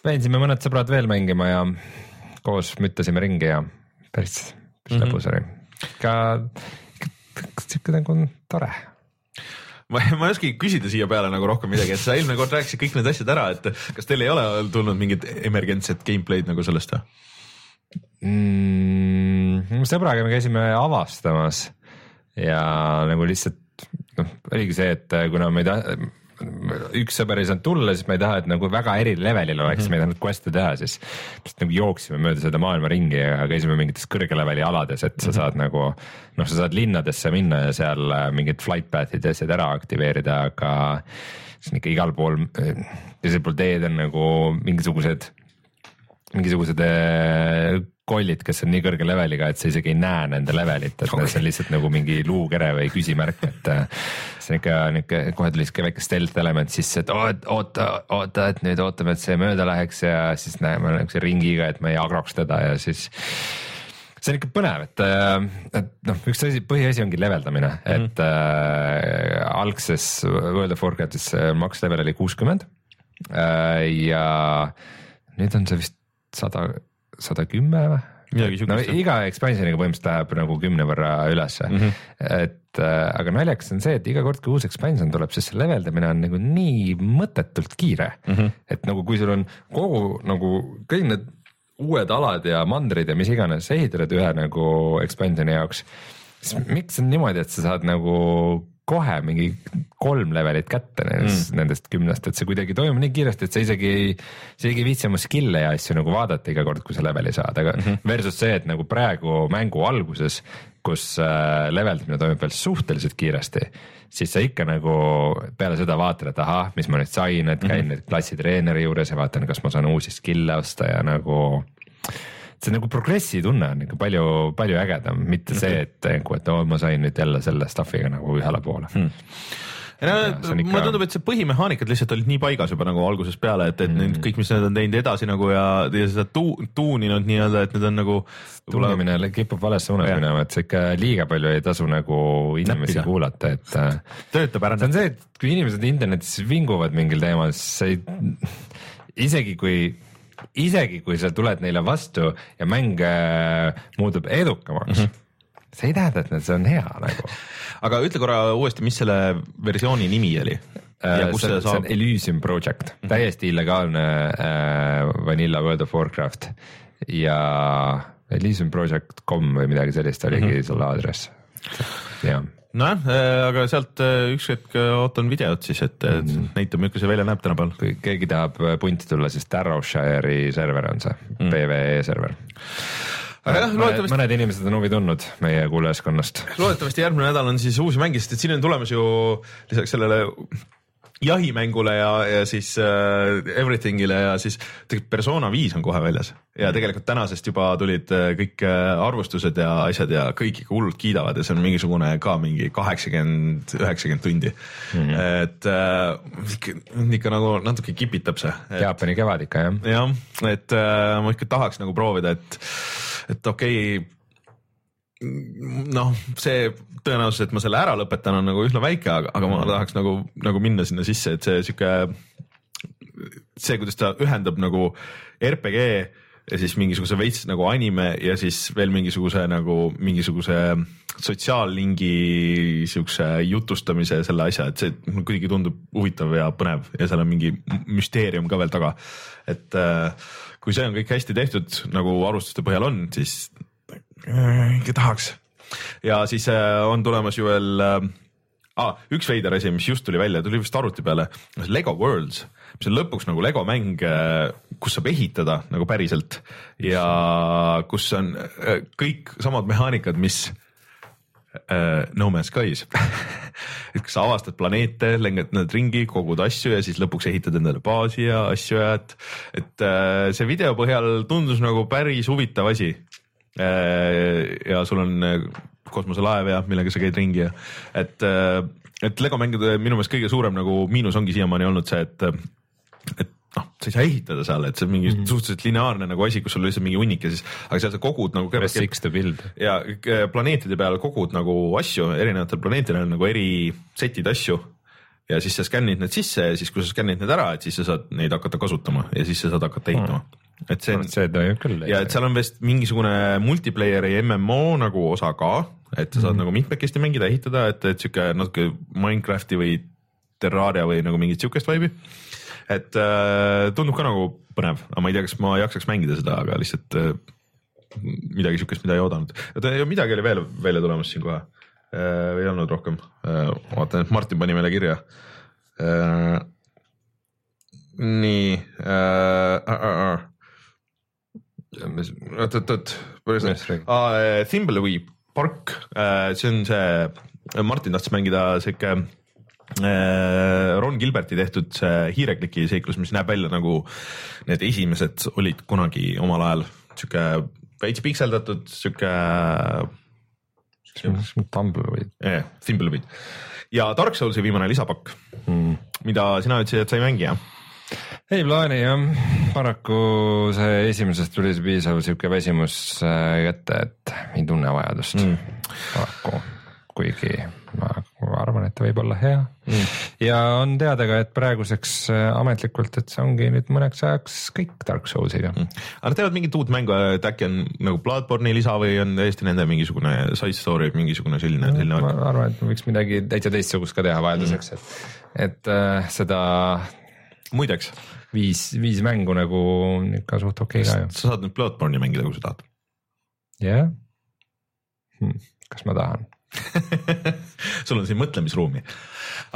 pidasime mõned sõbrad veel mängima ja koos müttasime ringi ja päris, päris mm -hmm. lõbus oli. ka sihuke nagu tore ma, ma ei oskagi küsida siia peale nagu rohkem midagi, et sa eelmine kord rääkisid kõik need asjad ära, et kas teil ei ole tulnud mingit emergentset gameplay'd nagu sellest või mm,? sõbraga me käisime avastamas ja nagu lihtsalt noh, oligi see, et kuna me ei taha üks sõber ei saanud tulla, siis ma ei taha, et nagu väga eri levelil oleks mm, -hmm. me ei tahtnud quest'e teha, siis lihtsalt nagu jooksime mööda seda maailma ringi ja käisime mingites kõrge leveli alades, et sa mm -hmm. saad nagu noh, sa saad linnadesse minna ja seal äh, mingid flight path'id ja asjad ära aktiveerida, aga siis on ikka igal pool, äh, teisel pool teed on nagu mingisugused mingisugused äh, kollid, kes on nii kõrge leveliga, et sa isegi ei näe nende levelit, et okay. see on lihtsalt nagu mingi luukere või küsimärk, et äh, see on ikka niuke, kohe tuli siuke väike stealth element sisse, et oot, oota, oota, et nüüd ootame, et see mööda läheks ja siis näeme niukse ringiga, et me ei agroks teda ja siis see on ikka põnev, et, äh, et noh, üks asi, põhiasi ongi leveldamine mm, -hmm. et äh, algses World of Warcraftis max level oli kuuskümmend äh, ja nüüd on see vist sada sada kümme või? no iga expansion'iga põhimõtteliselt läheb nagu kümne võrra ülesse mm, -hmm. et äh, aga naljakas on see, et iga kord, kui uus expansion tuleb, siis see leveldamine on nagu nii mõttetult kiire mm. -hmm. et nagu kui sul on kogu nagu kõik need uued alad ja mandrid ja mis iganes ehitatud ühe nagu expansion'i jaoks, siis miks on niimoodi, et sa saad nagu kohe mingi kolm levelit kätte nendest mm., nendest kümnest, et see kuidagi toimub nii kiiresti, et sa isegi ei, sa isegi ei viitsi oma skill'e ja asju nagu vaadata iga kord, kui sa leveli saad, aga mm -hmm. versus see, et nagu praegu mängu alguses, kus äh, leveldamine toimub veel suhteliselt kiiresti, siis sa ikka nagu peale seda vaatad, et ahah, mis ma nüüd sain, et käin mm -hmm. nüüd klassitreeneri juures ja vaatan, kas ma saan uusi skill'e osta ja nagu see nagu progressi tunne on ikka palju, palju ägedam, mitte see, et nagu, et oo, ma sain nüüd jälle selle stuff'iga nagu ühele poole hmm no, ikka... mulle tundub, et see põhimehaanikad lihtsalt olid nii paigas juba nagu algusest peale, et, et mm. nüüd kõik, mis nad on teinud edasi nagu ja, ja seda tu, tuuninud nii-öelda, et need on nagu. tuunimine kipub vales suunas minema, et see ikka liiga palju ei tasu nagu inimesi Näppida. kuulata, et. [laughs] Töötab ära. see on see, et kui inimesed internetis vinguvad mingil teemal, siis sa ei, isegi kui isegi kui sa tuled neile vastu ja mäng äh, muutub edukamaks mm, -hmm see ei tähenda, et see on hea nagu. aga ütle korra uuesti, mis selle versiooni nimi oli? Äh, see, see, see on Elysium Project mm, -hmm. täiesti illegaalne äh, Vanilla World of Warcraft ja Elysiumproject.com või midagi sellist oligi mm -hmm. selle aadress, jah nojah, äh, aga sealt äh, üks hetk ootan videot siis, et mm näitab, milline see välja näeb tänapäeval. kui keegi tahab punti tulla, siis Darrowshire'i server on see mm. PVE server aga jah, loodetavasti. mõned inimesed on huvi tundnud meie kuulajaskonnast. loodetavasti järgmine nädal on siis uusi mänge, sest et siin on tulemas ju lisaks sellele jahimängule ja, ja siis uh, everything'ile ja siis tegelikult persona viis on kohe väljas ja tegelikult tänasest juba tulid uh, kõik uh, arvustused ja asjad ja kõik ikka hullult kiidavad ja see on mingisugune ka mingi kaheksakümmend, üheksakümmend tundi mm. -hmm. et uh, ikka, ikka nagu natuke kipitab see. Jaapani kevad ikka jah. jah, et uh, ma ikka tahaks nagu proovida, et et okei okay, noh, see tõenäosus, et ma selle ära lõpetan, on nagu üsna väike, aga, aga ma tahaks nagu, nagu minna sinna sisse, et see sihuke, see, kuidas ta ühendab nagu RPG ja siis mingisuguse veits nagu anime ja siis veel mingisuguse nagu mingisuguse sotsiaallingi siukse jutustamise selle asja, et see kuidagi tundub huvitav ja põnev ja seal on mingi müsteerium ka veel taga. et äh, kui see on kõik hästi tehtud, nagu arvustuste põhjal on, siis ikka tahaks. ja siis äh, on tulemas ju veel ah,, üks veider asi, mis just tuli välja, tuli vist arvuti peale, Lego Worlds, mis on lõpuks nagu Lego mäng, kus saab ehitada nagu päriselt ja kus on kõik samad mehaanikad, mis No Man's Skies [laughs] et sa avastad planeete, lendad nad ringi, kogud asju ja siis lõpuks ehitad endale baasi ja asju ja et, et see video põhjal tundus nagu päris huvitav asi. Ja sul on kosmoselaev ja millega sa käid ringi ja et uh,, et Lego mängude minu meelest kõige suurem nagu miinus ongi siiamaani olnud see, et, et noh, sa ei saa ehitada seal, et see on mingi mm -hmm. suhteliselt lineaarne nagu asi, kus sul lihtsalt mingi hunnik ja siis, aga seal sa kogud nagu. Ja planeetide peal kogud nagu asju, erinevatel planeetidel on nagu eri setid asju ja siis sa skännid need sisse ja siis, kui sa skännid need ära, et siis sa saad neid hakata kasutama ja siis sa saad hakata ehitama mm.. et see, see toimub küll. ja et seal on vist mingisugune multiplayer'i MMO nagu osa ka, et sa saad mm -hmm. nagu mitmekesti mängida, ehitada, et, et sihuke natuke Minecrafti või Terraria või nagu mingit sihukest vibe'i et äh, tundub ka nagu põnev, aga ma ei tea, kas ma jaksaks mängida seda, aga lihtsalt äh, midagi siukest, mida ei oodanud. midagi oli veel välja tulemas siin kohe. Ei olnud rohkem äh,. vaatan, et Martin pani meile kirja äh,. nii äh,. äh, äh. oot, oot, oot, äh, Thimbleweed Park äh,, see on see, Martin tahtis mängida sihuke Äh, Ron Gilberti tehtud see hiirekliki seiklus, mis näeb välja nagu need esimesed olid kunagi omal ajal, sihuke veits pikseldatud, sihuke. Tumbleweed. jah, Thimbleweed ja Dark Soulsi viimane lisapakk mm., mida sina ütlesid, et sa ei mängi jah? ei plaani jah, paraku see esimesest tuli piisav sihuke väsimus äh, kätte, et ei tunne vajadust mm. paraku, kuigi ma arvan, et võib olla hea mm. ja on teada ka, et praeguseks äh, ametlikult, et see ongi nüüd mõneks ajaks kõik Dark Soulsiga mm.. aga nad teevad mingit uut mängu, et äkki on nagu Bloodborne'i lisa või on täiesti nende mingisugune side story, mingisugune selline, selline. ma arvan, et võiks midagi täitsa teistsugust ka teha vajaduseks mm., et, et äh, seda. muideks. viis, viis mängu nagu ikka suht okei okay ka ju. sa saad nüüd Bloodborne'i mängida, kui sa tahad. jah yeah. hmm., kas ma tahan [laughs] sul on siin mõtlemisruumi.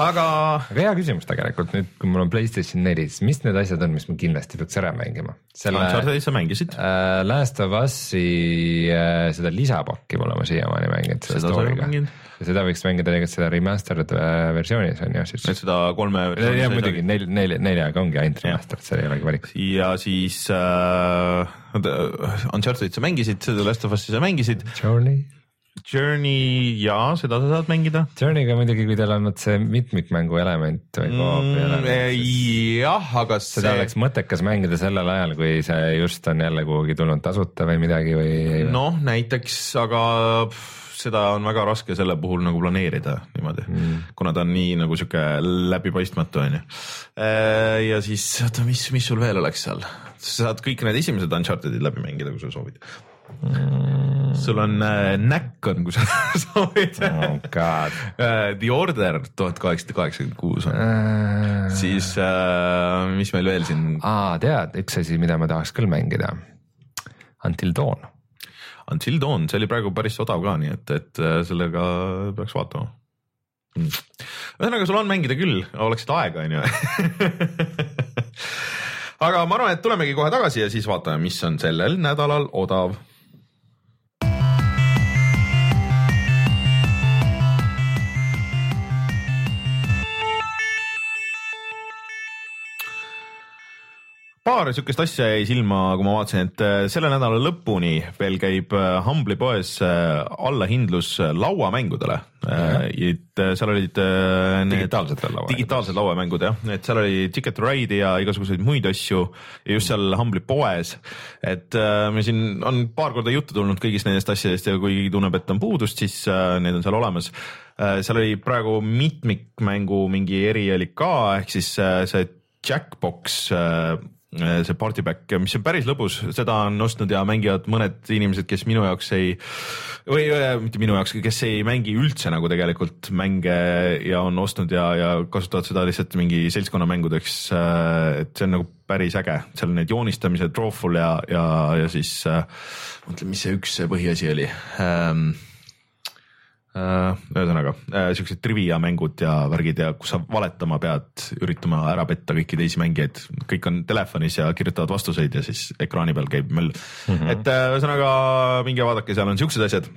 aga. aga hea küsimus tegelikult nüüd, kui mul on Playstation neli, siis mis need asjad on, mis ma kindlasti peaks ära mängima? selle Unchartedit sa mängisid äh,? Last of Us'i äh, seda lisapakki pole ma siiamaani mänginud. seda sa ei mänginud? seda võiks mängida tegelikult seda remastered äh, versioonis on ju siis. et seda kolme. ja muidugi nel-, nel-, neljaga ongi ainult remastered, seal ei olegi valik. ja siis äh, Unchartedit sa mängisid, seda Last of Us'i sa mängisid. Journey Journey ja seda sa saad mängida. Journey'ga muidugi, kui teil on vot see mitmikmängu element või mm, element siis.... jah, aga see. seda oleks mõttekas mängida sellel ajal, kui see just on jälle kuhugi tulnud tasuta või midagi või. noh, näiteks, aga seda on väga raske selle puhul nagu planeerida niimoodi mm., kuna ta on nii nagu sihuke läbipaistmatu onju. Äh, ja siis oota, mis, mis sul veel oleks seal, sa saad kõik need esimesed Uncharted'id läbi mängida, kui sa soovid mm.. sul on äh, näkk on, kui sa [laughs] soovid oh,. Uh, The Order tuhat kaheksasada kaheksakümmend kuus on uh,. siis uh, mis meil veel siin? aa, tead, üks asi, mida ma tahaks küll mängida. Until Dawn. Until Dawn, see oli praegu päris odav ka, nii et, et äh, sellega peaks vaatama mm.. ühesõnaga, sul on mängida küll, oleksid aega, on ju [laughs] aga ma arvan, et tulemegi kohe tagasi ja siis vaatame, mis on sellel nädalal odav paar siukest asja jäi silma, kui ma vaatasin, et äh, selle nädala lõpuni veel käib äh, Humble'i poes äh, allahindlus lauamängudele. et seal olid digitaalsed lauamängud, digitaalsed lauamängud jah, et seal oli Ticket to Ride'i ja igasuguseid muid asju ja just seal Humble'i poes. et me siin on paar korda juttu tulnud kõigist nendest asjadest ja kui tunneb, et on puudust, siis need on seal olemas seal oli praegu mitmikmängu mingi eri oli ka, ehk siis see Jackbox see party back, mis on päris lõbus, seda on ostnud ja mängivad mõned inimesed, kes minu jaoks ei või äh, mitte minu jaoks, kes ei mängi üldse nagu tegelikult mänge ja on ostnud ja, ja kasutavad seda lihtsalt mingi seltskonnamängudeks. Äh, et see on nagu päris äge, seal on need joonistamised, drawful ja, ja, ja siis mõtle, mis see üks põhiasi oli ähm, Äh, ühesõnaga äh, siuksed trivia mängud ja värgid ja kus sa valetama pead, üritama ära petta kõiki teisi mängijaid, kõik on telefonis ja kirjutavad vastuseid ja siis ekraani peal käib möll mm. -hmm. et äh, ühesõnaga minge vaadake, seal on siuksed asjad.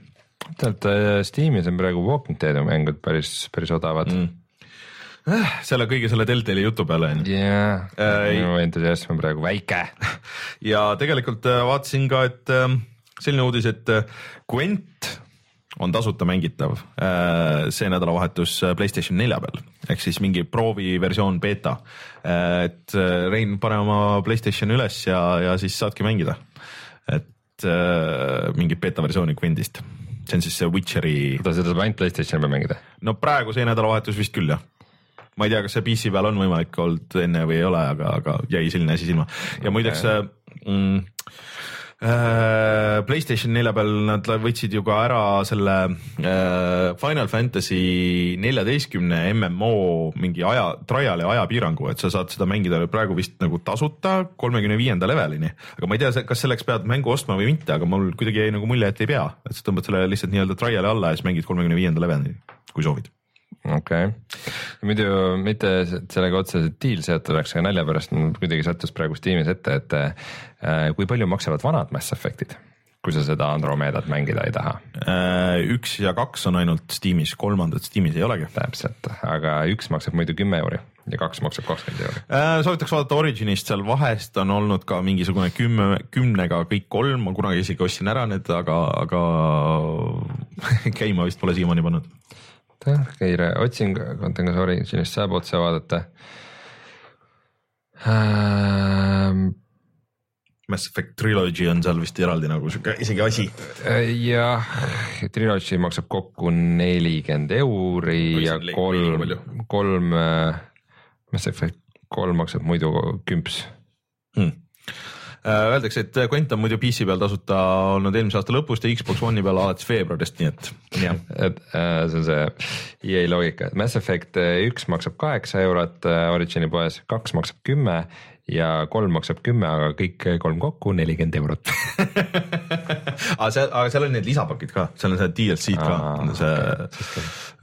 tead Steamis on praegu Walking Dead'i mängud päris, päris odavad mm selle kõige selle Deltali jutu peale on ju. jah, minu entusiasm on praegu väike. [laughs] ja tegelikult vaatasin ka, et selline uudis, et Gwent on tasuta mängitav äh, see nädalavahetus äh, Playstation nelja peal ehk siis mingi prooviversioon beeta. Äh, et Rein, pane oma Playstation üles ja, ja siis saadki mängida. et mingit beeta versiooni Gwendist, see on siis see Witcheri. oota, seda saab ainult Playstationi peal mängida? no praegu see nädalavahetus vist küll jah ma ei tea, kas see PC peal on võimalik olnud enne või ei ole, aga, aga jäi selline asi silma ja muideks mm, Playstation nelja peal nad võtsid ju ka ära selle äh, Final Fantasy neljateistkümne MMO mingi aja, trial'i ajapiirangu, et sa saad seda mängida praegu vist nagu tasuta kolmekümne viienda levelini. aga ma ei tea, kas selleks pead mängu ostma või mitte, aga mul kuidagi jäi nagu mulje, et ei pea, et sa tõmbad selle lihtsalt nii-öelda trial'i alla ja siis mängid kolmekümne viienda levelini, kui soovid okei okay., muidu mitte sellega otseselt diil seotud oleks, aga nalja pärast kuidagi sattus praegu Steamis ette, et äh, kui palju maksavad vanad Mass Effect'id, kui sa seda Andromedat mängida ei taha äh,? üks ja kaks on ainult Steamis, kolmandat Steamis ei olegi. täpselt, aga üks maksab muidu kümme euri ja kaks maksab kakskümmend euri äh,. soovitaks vaadata Originist, seal vahest on olnud ka mingisugune kümme, kümnega kõik kolm, ma kunagi isegi ostsin ära need, aga, aga [laughs] käima vist pole siiamaani pannud oota, kiire otsing, Content Originist saab otse vaadata ähm,. Mass Effect Trilogy on seal vist eraldi nagu sihuke isegi asi. Äh, jah, Trilogy maksab kokku nelikümmend euri ja kolm, kolm äh, Mass Effect kolm maksab muidu kümps hmm öeldakse, et Gwent on muidu PC peal tasuta olnud eelmise aasta lõpust ja Xbox One'i peal alates veebruarist, nii et jah. [laughs] et äh, see on see EA loogika, et Mass Effect äh, üks maksab kaheksa eurot Origini poes, kaks maksab kümme ja kolm maksab kümme, aga kõik kolm kokku nelikümmend eurot [laughs] aga seal, aga seal on need lisapakid ka, seal on see DLC-d ka, see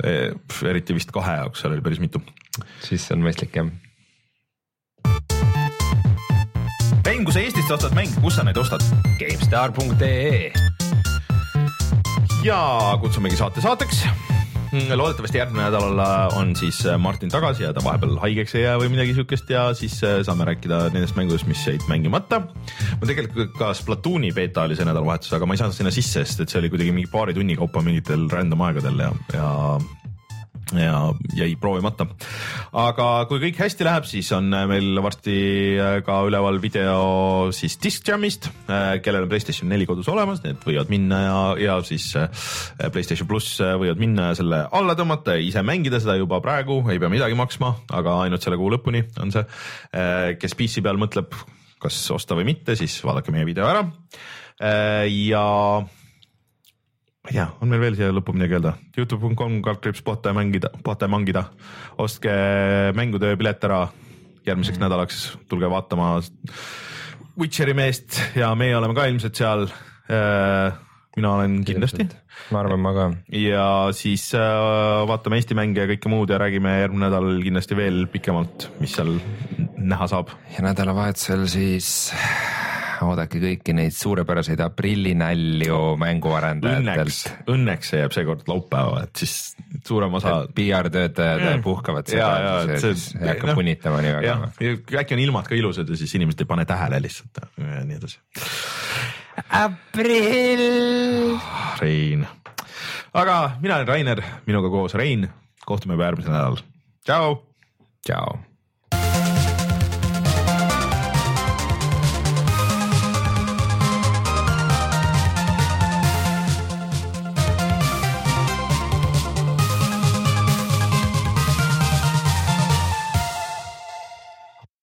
okay. eriti vist kahe jaoks, seal oli päris mitu. siis on mõistlik jah. Mäng, kui sa Eestist ostad mänge, kus sa neid ostad? GameStar.ee ja kutsumegi saate saateks Mm, loodetavasti järgmine nädal on siis äh, Martin tagasi ja ta vahepeal haigeks ei jää või midagi siukest ja siis äh, saame rääkida nendest mängudest, mis jäid mängimata. mul tegelikult ka Splatooni beeta oli see nädalavahetus, aga ma ei saanud sinna sisse, sest et see oli kuidagi mingi paari tunni kaupa mingitel random aegadel ja, ja ja jäi proovimata. aga kui kõik hästi läheb, siis on meil varsti ka üleval video siis Disc Jamist, kellel on Playstation neli kodus olemas, need võivad minna ja, ja siis eh, Playstation pluss võivad minna ja selle alla tõmmata ja ise mängida seda juba praegu, ei pea midagi maksma, aga ainult selle kuu lõpuni on see. Kes PC peal mõtleb, kas osta või mitte, siis vaadake meie video ära. Ja ma ei tea, on meil veel siia lõppu midagi öelda? Youtube.com kaldkriips ja mängida, ja mangida. ostke mängutöö pilet ära järgmiseks mm. nädalaks, tulge vaatama Witcheri meest ja meie oleme ka ilmselt seal. Äh, mina olen kindlasti. ma arvan, ma ka. ja siis äh, vaatame Eesti mänge ja kõike muud ja räägime järgmine nädal kindlasti veel pikemalt, mis seal näha saab. ja nädalavahetusel siis oodake kõiki neid suurepäraseid aprillinalju mänguarendajatelt. Õnneks, õnneks see jääb seekord laupäeva, et siis suurem osa. PR-töötajad mm. puhkavad seda, siis ei hakka no, punitama nii väga. äkki on ilmad ka ilusad ja siis inimesed ei pane tähele lihtsalt ja nii edasi. aprill. Rein, aga mina olen Rainer, minuga koos Rein, kohtume juba järgmisel nädalal. tšau. tšau